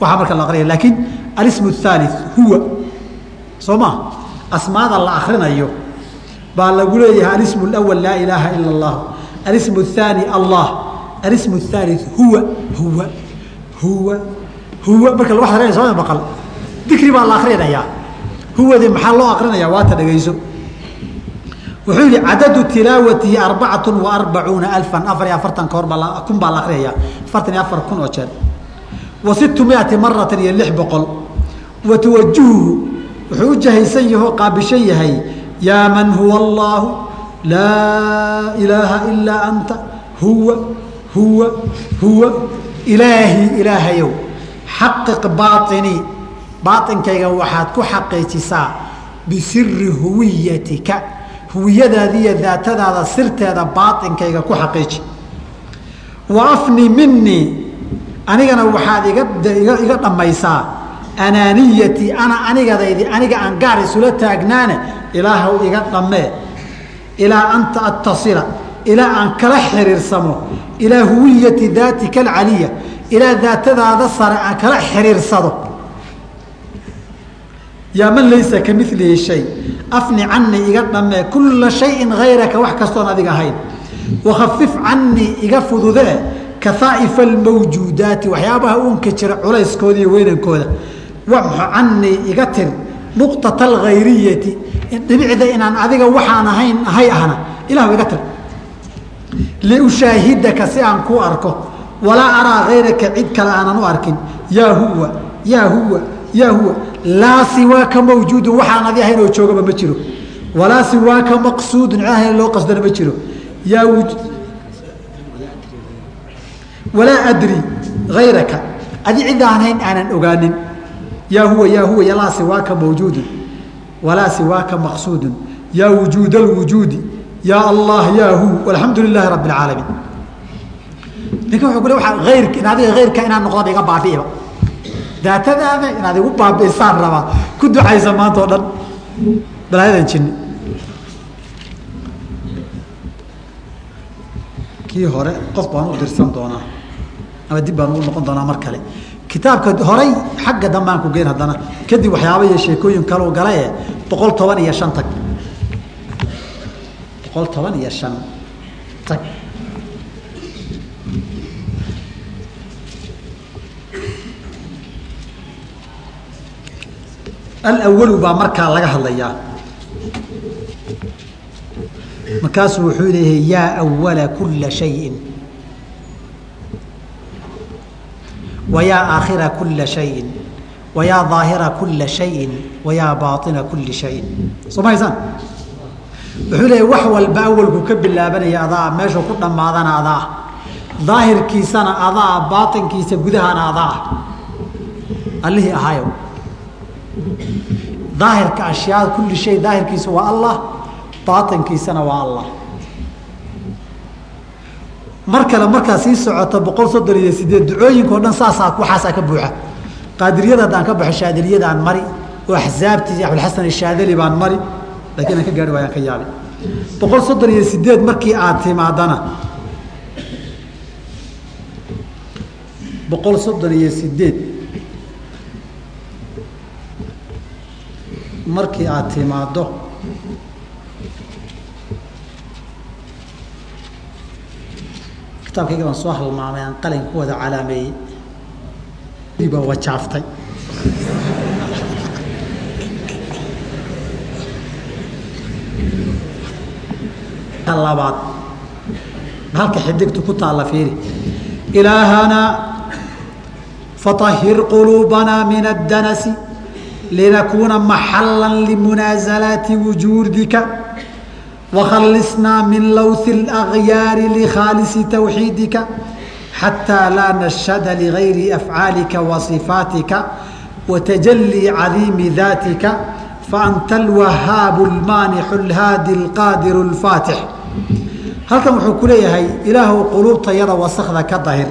waxaa marka la aqrinaya laakiin alism الثaalث huwa soo ma asmaada la akrinayo baa lagu leeyahay alism اأwl laa ilaaha ilا اllah alism الثaanي allah alism الثaalث huwa huwa huwa huwa marka lagu hadlaya soo maqal dikri baa la akrinayaa huwadii maxaa loo akrinaya waata dhegeyso wuxuu yihi cadadu tilaawatihi arbacat wa arbacuuna alfan afar iyo afartan ka hor baa kun baa la akrinaya afartan iyo afar kun oo jeer wa situ miati maratan iyo lix boqol wa tuwajuhu wuxuu u jahaysan yaho qaabishan yahay yaa man huwa allaahu laa ilaaha ilaa anta huwa huwa huwa ilaahi ilaahayow xaqiq baainii baainkayga waxaad ku xaqiijisaa bisiri huwiyatika huwiyadaada iyo daatadaada sirteeda baainkayga ku xaqiiji. Wa afni minii anigana waxaad iga dhammaysaa anaaniyatii ana anigadaydi aniga aan gaar isula taagnaane ilaahw iga dhammee ilaa anta atasila ilaa aan kala xiriirsamo. Ilaa huwiyati daatika alcaliya ilaa daatadaada sare aan kala xiriirsado. Yaa man laysa ka milihi shay? Afni canii iga dhammee kulla shayin hayraka wax kastoon adiga ahayn. Wakhafif canii iga fududee kaaa'ifa almawjuudaati waxyaabaha uunka jira culayskooda iyo weynankooda wamxu canii iga tir nuqطaة alhayriyati dhibicda inaan adiga waxaan ahayn ahay ahna ilahu iga tir. Liushaahidaka si aan ku arko walaa araa hayraka cid kale aanan u arkin. Yaa huwa yaa huwa yaa huwa. Laa siwaaka mawjuudun waxaan adi ahayn oo joogaba ma jiro. Walaa siwaaka maqsuudun cid ahayn loo qasdana ma jiro. Yaa walaa adri hayraka adi cid aan ahayn aanan ogaanin yaa huwa yaa huwa laa siwaaka mawjuudun walaa siwaaka maqsuudun yaa wujuud alwujuudi yaa allah yaa hu alxamdu lilaahi rabi اlcaalamiin ninka wuuu ku le ayr adiga hayrka inaan noqdaba iga baabi'iba daatadaada inaad igu baabi'isaan rabaa ku ducaysa maanta oo dhan balaayadan jinni kii hore qof baan u dirsan doonaa ama dib baan ugu noqon doonaa mar kale kitaabka horay xagga dambaan ku geyn haddana. Kadib waxyaaba iyo sheekooyin kaleu gala boqol toban iyo shan tag. Boqol toban iyo shan tag. Alawalu baa markaa laga hadlayaa. Markaasuu wuxuu leeyahay yaa awala kula shayin wayaa aakhira kula shayin wayaa daahira kula shayin wayaa baaina kuli shayin soo wuxuu leeya wax walba awalku ka bilaabanaya adaa meeshuu ku dhammaadana adaa daahirkiisana adaa baainkiisa gudahana adaa allihii ahayo daahirka ashyaa kuli shay daahirkiisa waa allah baainkiisana waa allah mar kale markaa sii socota boqol soddon iyo sideed ducooyinka o dhan saasaa waxaasaa ka buuxa. Qaadiriyada haddaan ka baxo shaadiliyadaan mari. Oo axsaabtii abulxasan shaadali baan mari. Lakiin aan ka gaari waayaan ka yaabay boqol soddon iyo sideed markii aad timaadana boqol soddon iyo sideed markii aad timaaddo kitaabkayga baan soo halmaamay aan qalin ku wada calaameeyey baa wajaaftay labaad halka xidigtu ku taalla fiiri. Ilaahanaa faطahir quluubanaa min addanasi linakuuna maxala limunaasalaati wujuudika وkhلصnaa min lwث الأغyاar لkhاalص توحيidika حatىa laa نشhد لغayri أفعاaلika وصفاaتika وتجلي عaظيiم ذاaتika فأnta الوhاaب الماaنح الhاadي القاadر الفاaتح halkan wuxuu ku leeyahay ilaahw quluubtayada wasakda ka dahir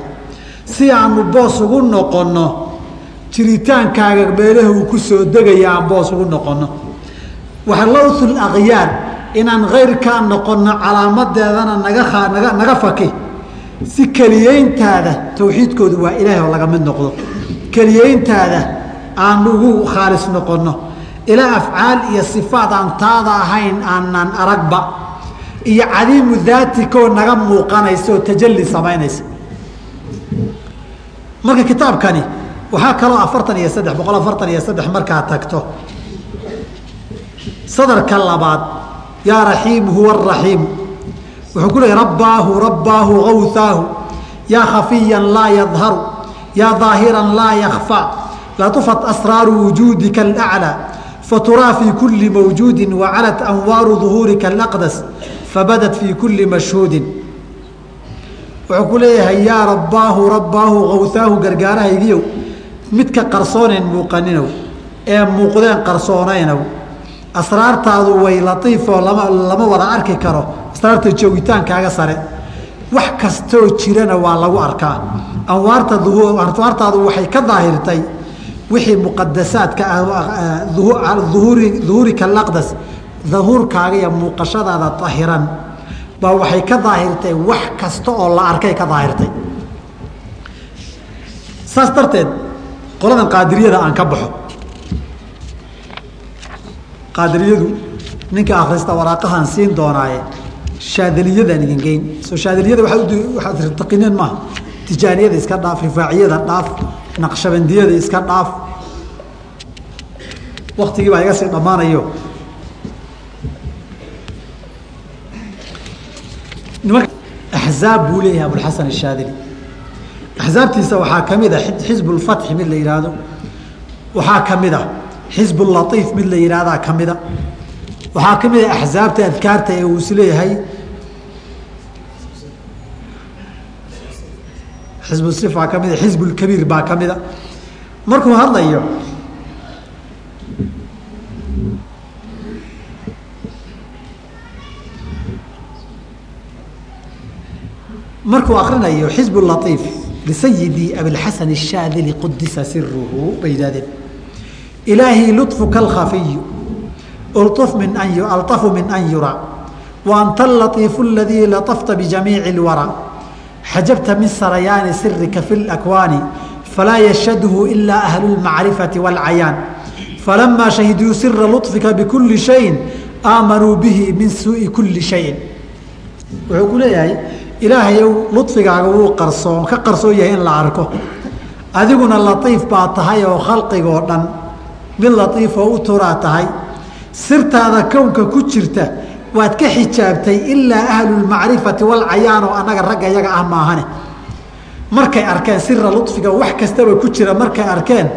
si aanu boos ugu noqono jiritaankaaga meelaha uu ku soo degaya aan boos ugu noqono lwث الأغyاar inaan kayrkaa noqono calaamadeedana naga naga faki. Si keliyeyntaada tawxiidkoodu waa ilaahay oo laga mid noqdo. Keliyeyntaada aan ugu khaalis noqono ilaa afcaal iyo sifaat aan taada ahayn aanan aragba. Iyo cadiimu daatikoo naga muuqanaysa oo tajalli samaynaysa marka kitaabkani waxaa kaloo afartan iyo saddex boqol afartan iyo saddex markaa tagto. Sadarka labaad yaa raxiim huwa araxiimu wuxuu ku leeyay rabbaahu rabbaahu awthaahu yaa khafiyan laa yadharu yaa daahiran laa yakfaa latufat asraaru wujuudika alaclaa faturaa fii kuli mawjuudi wacalat anwaaru duhuurika alaqdas. Fabadat fii kuli mashhuudin. Wuxuu ku leeyahay yaa rabbaahu rabbaahu kawhaahu gargaarahaygiyow midka qarsoonayn muuqaninow ee muuqdeen qarsoonaynow asraartaadu way latiifoo lama wada arki karo. Asraarta joogitaankaaga sare. Wax kastoo jirana waa lagu arkaa. Anwaarta anwaartaadu waxay ka daahirtay wixii muqadasaadka ah uhuuri duhuurika alaqdas dahuurkaaga iyo muuqashadaada ahiran baa waxay ka daahirtay wax kasta oo la arkay ka daahirtay. Saas darteed qoladan qaadiriyada aan ka baxo qaadiriyadu ninka akhrista waraaqahaan siin doonaaye shaadiliyadaan idin geyn. Soo shaadiliyada waaad taqineen maaha. Tijaaniyada iska dhaaf rifaaciyada dhaaf naqshabandiyada iska dhaaf. Waktigii baa iga sii dhammaanayo. Axzaab buu leeyahay abulxasan ashaadili. Axzaabtiisa waxaa ka mid a xisb ulfatxi mid la yidhaahdo waxaa ka mid a xisb laiif mid la yidhaahdaa ka mida. Waxaa ka mid a axzaabta adkaarta ee uu is leeyahay xisb sifa ka mida xisb lkabiir baa ka mida. Markuu hadlayo markuu akrinayo xisb laiif lisayidi abilxasan الshaadili qudisa siruhu bay yidhahdeen ilaahi luطfuka alkhafiyu ulطf min an alطafu min an yura wa anta alaiifu aladii laطafta bijamiici اlwara xajabta min sarayaani sirika fi اlakwaani falaa yashhadhu ilaa ahlu اlmacrifati wاlcayaan falamaa shahiduu sira luطfika bikuli shayin aamanuu bihi min suui kuli shayin wuxuu ku leeyahay ilaahayow luطfigaaga wuu qarsoon ka qarsoon yahay in la arko adiguna latiif baa tahay oo khalqigoo dhan mid latiifoo u turaa tahay. Sirtaada kownka ku jirta waad ka xijaabtay ilaa ahlulmacrifati walcayaan oo annaga ragga iyaga ah maahane. Markay arkeen sira lufiga wax kastaba ku jira markay arkeen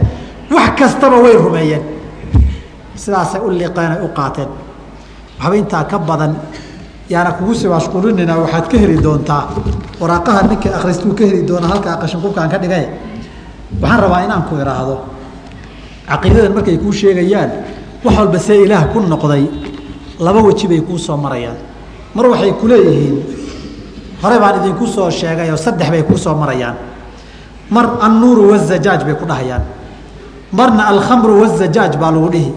wax kastaba way rumeeyeen. Sidaasay u liqeen ay u qaateen. Waxba ka badan yaana kugu sii mashquulinayna waxaad ka heli doontaa. Waraaqaha ninka akhristuu ka heli doona halkaa qashinqubkaan ka dhigay. Waxaan rabaa inaan ku idhaahdo caqiidadan markay kuu sheegayaan wax walba see ilaah ku noqday laba weji bay kuu soo marayaan. Mar waxay ku leeyihiin hore baan idinku soo sheegay oo saddex bay kuu soo marayaan. Mar annuuru wazajaaj bay ku dhahayaan. Marna alkhamru wazajaaj baa lagu dhihi.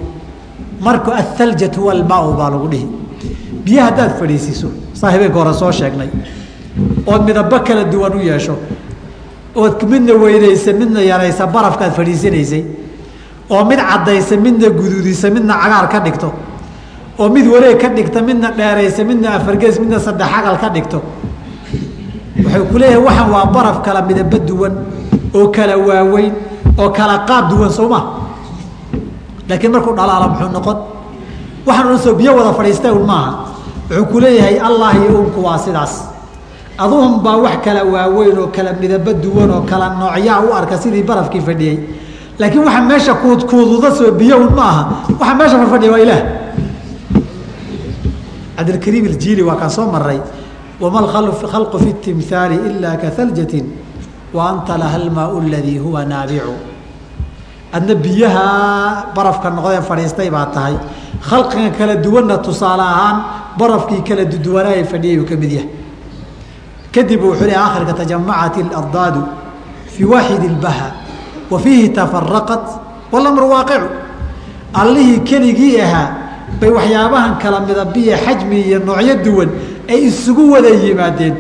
Marka athaljatu walmaau baa lagu dhihi. Biyo haddaad fadhiisiiso saa habeenka hore soo sheegnay ood midabo kala duwan u yeesho ood midna weynaysa midna yaraysa barafkaad fadhiisanaysay oo mid caddaysa midna guduudisa midna cagaar ka dhigto. oo mid wareeg ka dhigta midna dheeraysa midna afargees midna saddex agal ka dhigto. Waxay ku leeyahay waxaan waa baraf kala midabo duwan oo kala waaweyn oo kala qaab duwan soo ma? Laakiin markuu dhalaala muxuu noqon waxaan odhan biyo wada fadhiistay un maaha. Wuxuu ku allah iyo unku waa sidaas. Aduhun baa wax kala waaweyn oo kala midabo duwan oo kala noocyaa u arka sidii barafkii fadhiyey laakiin waxa meesha kuudkuududa soo biyo un ma aha. Waxa meesha farfadhiya waa ilaah. Cabdilkariim iljiili waa kaan soo maray wama khalqu fi timhaali ila kahaljatin wa anta laha almaau aladii huwa naabicu adna biyaha barafka noqdee fadhiistay baa tahay. Khalqiga kala duwanna tusaale ahaan barafkii kala duduwanaaye fadhiyayuu ka mid yahay. Kadib wuxuu le akhirka tajamacat اlardaadu fii waaxid اlbaha wa fiihi tafaraqat walamru waaqicu. Allihii keligii ahaa bay waxyaabahan kala midabiya xajmi iyo noocyo duwan ay isugu wada yimaadeen.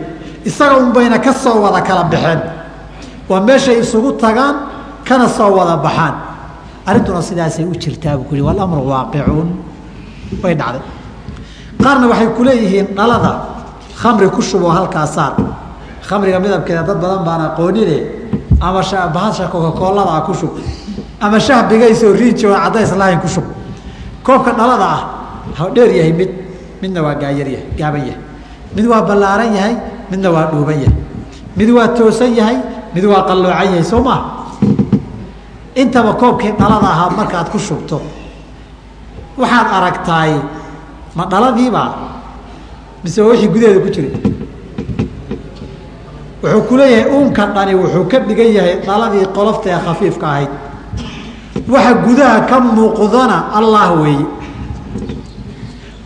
Isaga un bayna ka soo wada kala baxeen. Waa meeshay isugu tagaan kana soo wada baxaan. Arrintuna sidaasay u jirtaa buu ku yihi walamru waaqicuun. Way dhacday. Qaarna waxay ku leeyihiin dhalada khamri ku shubo halkaa saar. Khamriga midabkeeda dad badan baan aqoonine ama bahasha kokakooladaa ku shub. Ama shah bigaysoo riinji oo caddays lahayn ku shub. Koobka dhalada ah dheer yahay mid midna waa gaayar yahay gaaban yahay. Mid waa ballaaran yahay midna waa dhuuban yahay. Mid waa toosan yahay mid waa qalloocan yahay soo maha intaba koobkii dhalada ahaa markaad ku shubto waxaad aragtaay ma dhaladiibaa? Mise waa wixii gudaheeda ku jiray wuxuu ku leeyahay uunka dhani wuxuu ka dhigan yahay dhaladii qolofta ee khafiifka ahayd waxa gudaha ka muuqdana allah weeye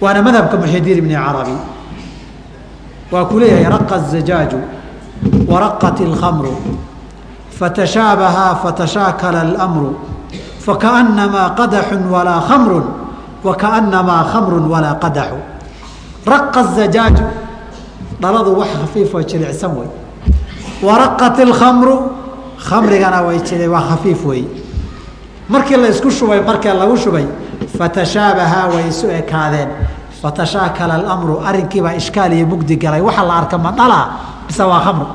waana madhabka muxidiin ibni carabi waa ku leeyahay raqa الzajaaju waraqat اlkhamru fatashaabahaa fatashaakala اlmru fakaأnamaa qadaxu walaa khamru wakaأnamaa khamru walaa qadaxu raqa الzajaaju dhaladu wax khafiifoo jilicsan wey waraqat اlkhamru khamrigana way jile waa khafiif weeye markii la isku shubay markee lagu shubay fatashaabahaa way isu ekaadeen. Fatashaakala alamru arrinkiibaa ishkaal iyo mugdi galay. Waxaa la arka ma dhalaa mise waa khamru?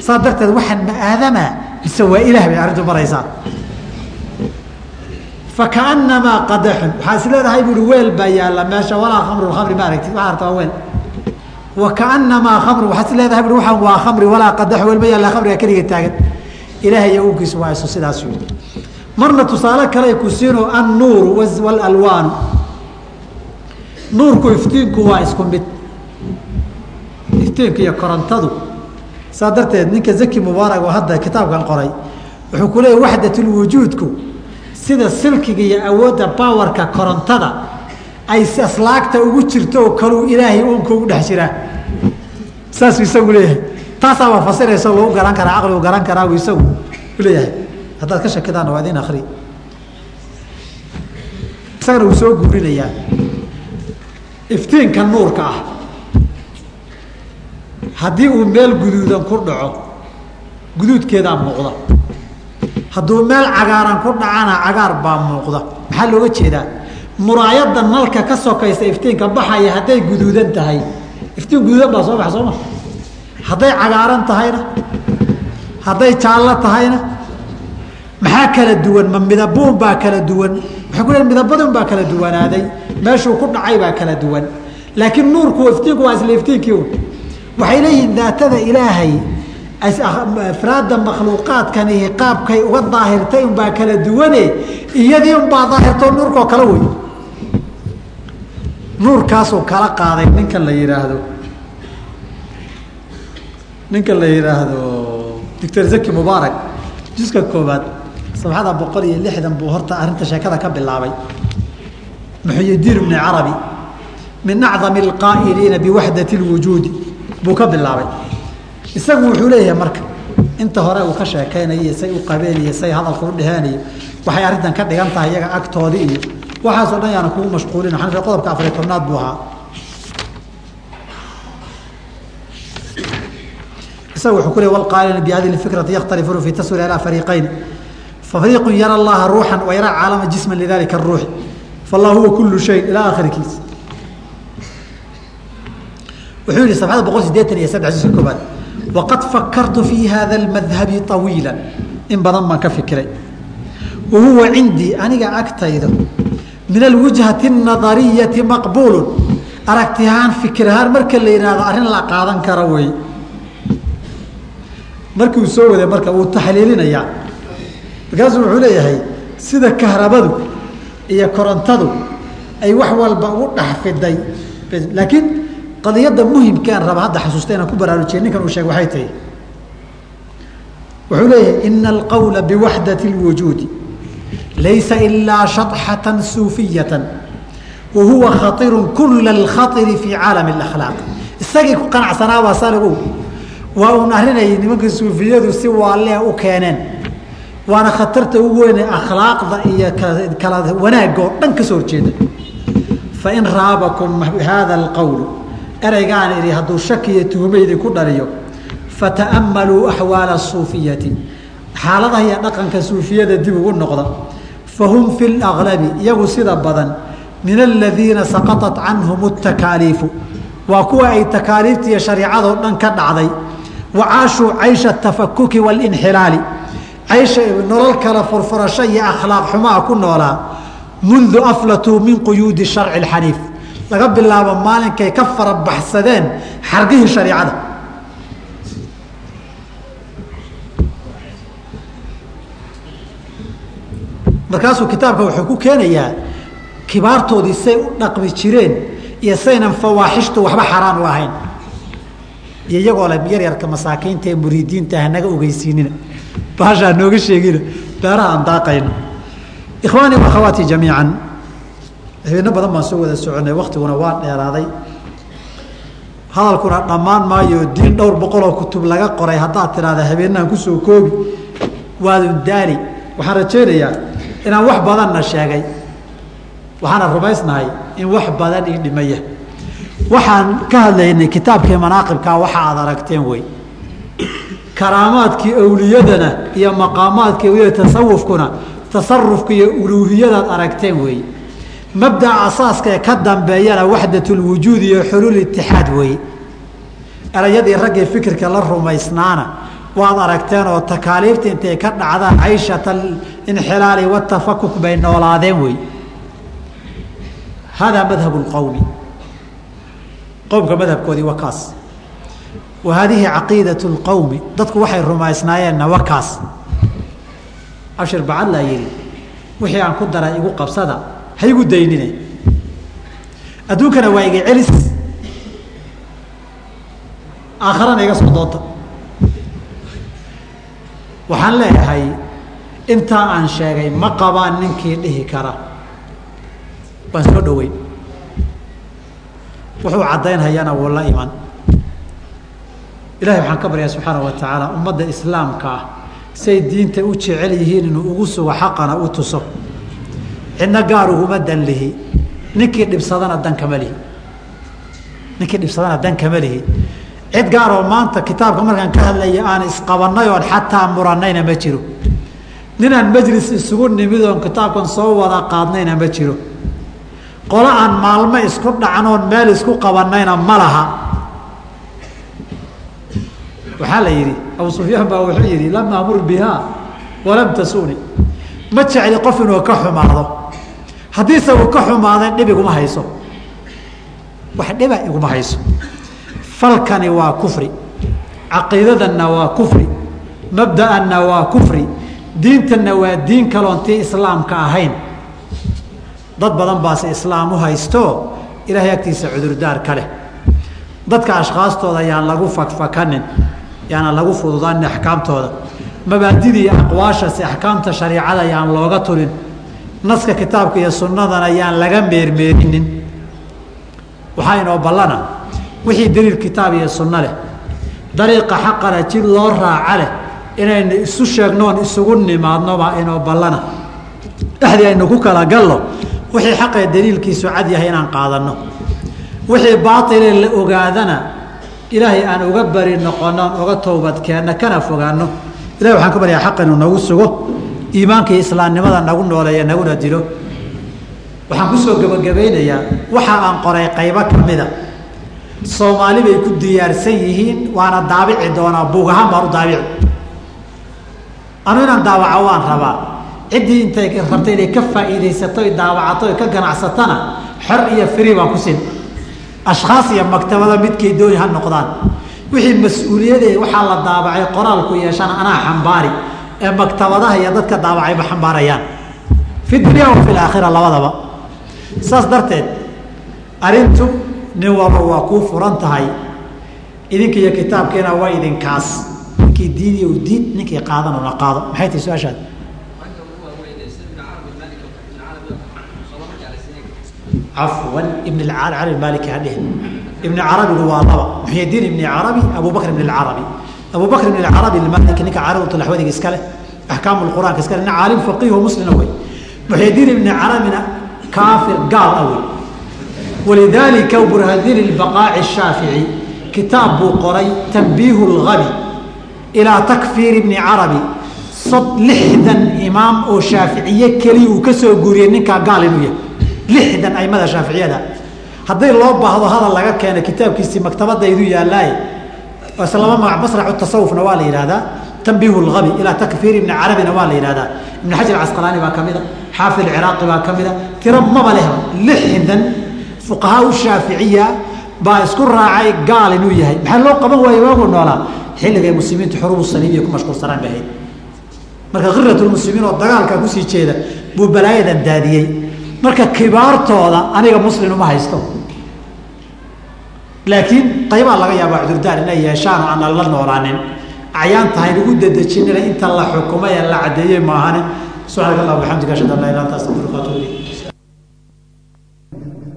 Saa darteed waxaan ma aadamaa mise waa ilaah bay arrintu maraysaa fakaanamaa qadaxun waxaa is leedahay buui weel baa yaalla meesha walaa khamru khamri ma aragtid. Waxaa arta waa weel wa kaanamaa khamru waxaa is leedahay waxaan waa khamri walaa qadaxu weel ma yaalla khamriga keliga taagan. Ilaahay uunkiisu waa sidaas yidhi. Marna tusaale kale ku siino annuuru walalwaanu nuurku iftiinku waa isku mid. Iftiinka iyo korontadu. Saa darteed ninka zaki mubaarag oo hadda kitaabkan qoray wuxuu ku leeyahy waxdatulwujuudku sida silkiga iyo awoodda bawarka korontada ay aslaagta ugu jirto oo kaluu ilaahay uunka ugu dhex jiraa saasuu isagu leeyahay. Taasaaba fasiraysa lagu garan karaa caqligu garan karaa buu isagu leeyahay. Haddaad ka shakidaanna waa idin akri isagana wuu soo guurinayaa. Iftiinka nuurka ah. Haddii uu meel guduudan ku dhaco guduudkeedaa muuqda. Hadduu meel cagaaran ku dhacana cagaar baa muuqda. Maxaa looga jeedaa muraayadda nalka ka sokaysa iftiinka baxaya hadday guduudan tahay. Iftiin guduudan baa soo baxa soo ma? Hadday cagaaran tahayna? Hadday jaallo tahayna? Maxaa kala duwan? Ma midabuun baa kala duwan? Waxay ku leein midabadun baa kala duwanaaday. Meeshuu ku dhacay baa kala duwan. Laakiin nuurku iftiinku waa isla iftiinkii waxay leeyihiin daatada ilaahay afraadda makhluuqaadkanihi qaabkay uga daahirtay unbaa kala duwane iyadii unbaa daahirtoo nuurkoo kala wey nuurkaasuu kala qaaday ninka la yihaahdo ninka la yihaahdo doctor zaki mubaarak juska koobaad sabxada boqol iyo lixdan buu horta arrinta sheekada ka bilaabay. Muxyidiin ibni carabi. Min acdami alqaa'iliina biwaxdati اlwujuudi buu ka bilaabay. Isagu wuxuu leeyahay marka inta hore uu ka sheekaynayo say u qabeen iyo say hadalka u dheheenayo waxay arrintan ka dhigan tahay iyaga agtoodi iyo waxaasoo dhan yaana kugu mashquulin. Qodobka afariy tobnaad buu ahaa. Isaga wuxuu ku leey walqaalina bihadihi fikrati yakhtalifuuna fi taswir ilaa fariiqayn. Fafariiqu yara allaha ruuxan wa yara caalama jisman lidalika aruuxi fallah huwa kulu shay ilaa akhirikiis wuxuu yihi safxada boqol sideetan iyo saddex jiska koobaad waqad fakartu fi hada اmadhabi طawiila in badan baan ka fikiray. Wa huwa cindii aniga agtayda min alwijhati nadariyati maqbuulun aragtiahaan fikirahaan marka la yidhaahdo arrin la qaadan kara wey. Markii uu soo waday marka wuu taxliilinayaa markaasuu wuxuu leeyahay sida kahrabadu iyo korontadu ay wax walba ugu dhex fiday. Laakiin qadiyadda muhimkaan raba hadda xasuusta inaan ku baraarujiyay ninkan uu sheeg waxay tahay. Wuxuu leeyahay ina alqawla biwaxdati اlwujuudi laysa ilaa shaطxatan suufiyatan wa huwa khairu kula اlkhaطiri fii caalami اlakhlaaq isagii ku qanacsanaabaa saligu waa uun arrinay nimanka suufiyadu si waalee u keeneen waana khatarta ugu weyne akhlaaqda iyo kala wanaagga oo dhan ka soo horjeeda fain raabakum hada اlqowlu ereygaan idhi hadduu shaki iyo tuhume idinku dhaliyo fata'ammaluu axwaala asuufiyati xaaladaha iyo dhaqanka suufiyada dib ugu noqda fahum fi اlaglabi iyagu sida badan min aladiina saqaطat canhum الtakaaliifu waa kuwa ay takaaliifta iyo shareicadoo dhan ka dhacday wa caashuu caysha atafakuki waاlinxilaali caysha nolol kala furfurasho iyo akhlaaq xumaa ku noolaa mundu aflatuu min quyuudi sharci اxaniif laga bilaabo maalinkay ka farabaxsadeen xargihii shariicada markaasuu kitaabka wuxuu ku keenayaa kibaartoodii say u dhaqmi jireen iyo saynan fawaaxishtu waxba xaraan u ahayn. Iyo iyagoo le yaryarka masaakiinta ee muriidiinta hanaga ogeysiinina. Baashaa nooga sheegina beeraha aan daaqayno. Ikhwaanii wakhawaati jamiican. Habeeno badan baan soo wada soconay waktiguna waa dheeraaday. Hadalkuna dhammaan maayo diin dhowr boqoloo kutub laga qoray. Haddaad tidhaahda habeenahan ku soo koobi. Waadun daali. Waxaan rajaynayaa inaan wax badanna sheegay. Waxaana rumaysnahay in wax badan ii dhimaya. Waxaan ka hadlaynay kitaabkii manaaqibkaa waxa aad aragteen wey. Karaamaadkii awliyadana iyo maqaamaadkii awliyada tasawufkuna tasarufka iyo uluuhiyadaad aragteen wey. Mabdaca asaaska ee ka dambeeyana waxdatulwujuud iyo xuluul itixaad weeye erayadii raggii fikirka la rumaysnaana waad aragteen oo takaaliifta intay ka dhacdaan cayshat alinxilaali watafakuk bay noolaadeen wey haadaa madhab lqowmi qowmka madhabkoodii waa kaas. Wa caqiidat lqowmi dadku waxay rumaysnaayeenna waa kaas. Abshir bacadlaa yidhi wixii aan ku daray igu qabsada ha igu daynine. Adduunkana waa iga celis. Aakharana iga soo doonta waxaan leeyahay intaa aan sheegay ma qabaan ninkii dhihi kara. Waan soo dhoweyn wuxuu caddaynhayana wuu la iman. Ilahay waxaan ka baryaa subxaana wa tacaala ummadda islaamka ah say diinta u jecel yihiin inuu ugu sugo xaqana u tuso. Cidna gaar uguma dan lihi. Ninkii dhibsadana dan kama lihi. Ninkii dhibsadana dan kama lihi cid gaaroo maanta kitaabka markaan ka hadlaya aan isqabannay oon xataa murannayna ma jiro. Ninaan majlis isugu nimid oon kitaabkan soo wada qaadnayna ma jiro. Qolo aan maalmo isku dhacnoon meel isku qabannayna ma laha. Waxaa la yidhi abu sufyaan baa wuxuu yidhi lam amur bihaa walam tasuni ma jecli qof inuu ka xumaado. Haddiise uu ka xumaaday dhib iguma hayso. Wax dhiba iguma hayso falkani waa kufri caqiidadanna waa kufri mabda'anna waa kufri diintanna waa diin kaloon tii islaamka ahayn. Dad badan baase islaam u haysto ilaahay agtiisa cudurdaar ka leh. Dadka ashkhaastooda yaan lagu fakfakanin yaana lagu fududaanin axkaamtooda. Mabaadidii aqwaashasi axkaamta shariicada yaan looga tulin. Naska kitaabka iyo sunnadana yaan laga meermeerinin. Waxaa inoo ballana wixii daliil kitaab iyo sunno leh. Dariiqa xaqana jid loo raaca leh inaynu isu sheegnoon isugu nimaadnobaa inoo ballana. Dhexdii aynu ku kala gallo wixii xaqee daliilkiisu cad yahay inaan qaadanno. Wixii baaile la ogaadana ilaahay aan uga bari noqono aan uga toobadkeenno kana fogaano ilahi waxaan ka baryaa xaq inuu nagu sugo iimaanka iyo islaamnimada nagu nooleeya naguna dilo. Waxaan ku soo gebagabaynayaa waxa aan qoray qaybo ka mida soomaali bay ku diyaarsan yihiin waana daabici doonaa. Buug ahaan baan u daabici anu inaan daawaco waan rabaa. Ciddii intay rabta inay ka faa'iidaysato daawacato ka ganacsatana xor iyo fri baan ku sin ashkhaas iyo maktabada midkay dooni ha noqdaan. Wixii mas'uuliyadee waxaa la daabacay qoraalku yeeshana anaa xambaari. Ee maktabadaha iyo dadka daabacayba xambaarayaan. Fi dunya wa fi laakhira labadaba. Saas darteed arrintu nin walba waa kuu furan tahay. Idinka iyo kitaabkiina waa idinkaas ninkii diidiy diid ninkii qaadanuna qaado. Maxay tahay su'aashaad? Cafwan ibn carabi maliki hadhihin ibn carabigu waa laba. Muxyidiin ibn carabi abu bakr ibn carabi. Abu bakr ibn carabi maliki ninka caaridatulaxwadiga iska leh axkaam quraanka iska leh. Nin caalim faqiih oo muslina wey. Muxyidiin ibn carabina kaafir gaal ah wey walidaalika burhadiin ilbaqaaci shaafici kitaab buu qoray tanbiihu lgabi ilaa takfiir ibni carabi sod lixdan imaam oo shaaficiye keliya uu ka soo guuriyey ninkaa gaal inuu yahay lixdan aimada shaaficiyada hadday loo baahdo hadal laga keena kitaabkiisii maktabadaydu yaallaaye ise laba magac masracu tasawufna waa la yidhahdaa tanbiihu lgabi ilaa takfiir ibni carabina waa la yidhahdaa ibn xajar casqalaani baa ka mida xaafid ciraaqi baa ka mida tiro maba leh lixdan fuqahaa shaaficiya baa isku raacay gaal inuu yahay. Maxaa loo qaban waaye waagu noolaa? Xilligay muslimiintu xurubu saliibiya ku mashquulsanaan bay marka khirat lmuslimiin oo dagaalkaa ku sii jeeda buu balaayadan daadiyey. Marka kibaartooda aniga muslim uma haysto. Laakiin qaybaa laga yaabaa cudurdaar inay yeeshaan oo la noolaanin. Acyaanta haynagu dedejinina inta la xukumay ee la caddeeyey maahane subxaanaka allah bixamdika ashhadu an laa ilaha anta astaghfiruka wa atuubu ilayk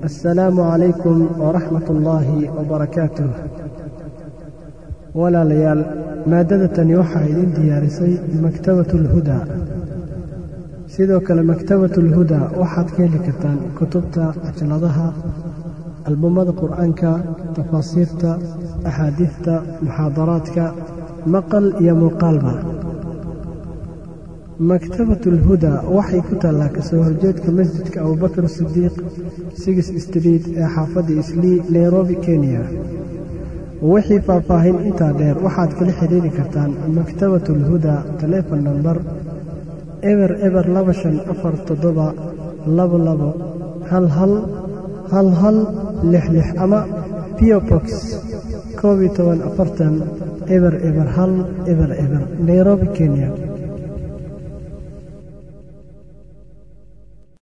assalaamu calaykum waraxmat ullaahi wabarakaatuh walaalayaal maaddada tani waxaa idin diyaarisay maktabatu alhudaa sidoo kale maktabatu alhudaa waxaad ka heli kartaan kutubta cajaladaha albumada qur'aanka tafaasiirta axaadiidta muxaadaraadka maqal iyo muuqaalba maktabatu alhudaa waxay ku taallaa ka soo horjeedka masjidka abubakar sidiiq sigis street ee xaafadda islii nairobi kenya. Wixii faahfaahin intaa dheer waxaad kala xidhiiri kartaan maktabatu alhudaa telefon namber eber eber laba shan afar toddoba labo labo hal hal hal hal lix lix ama piobox koob iyo toban afartan eber eber hal eber eber nairobi kenya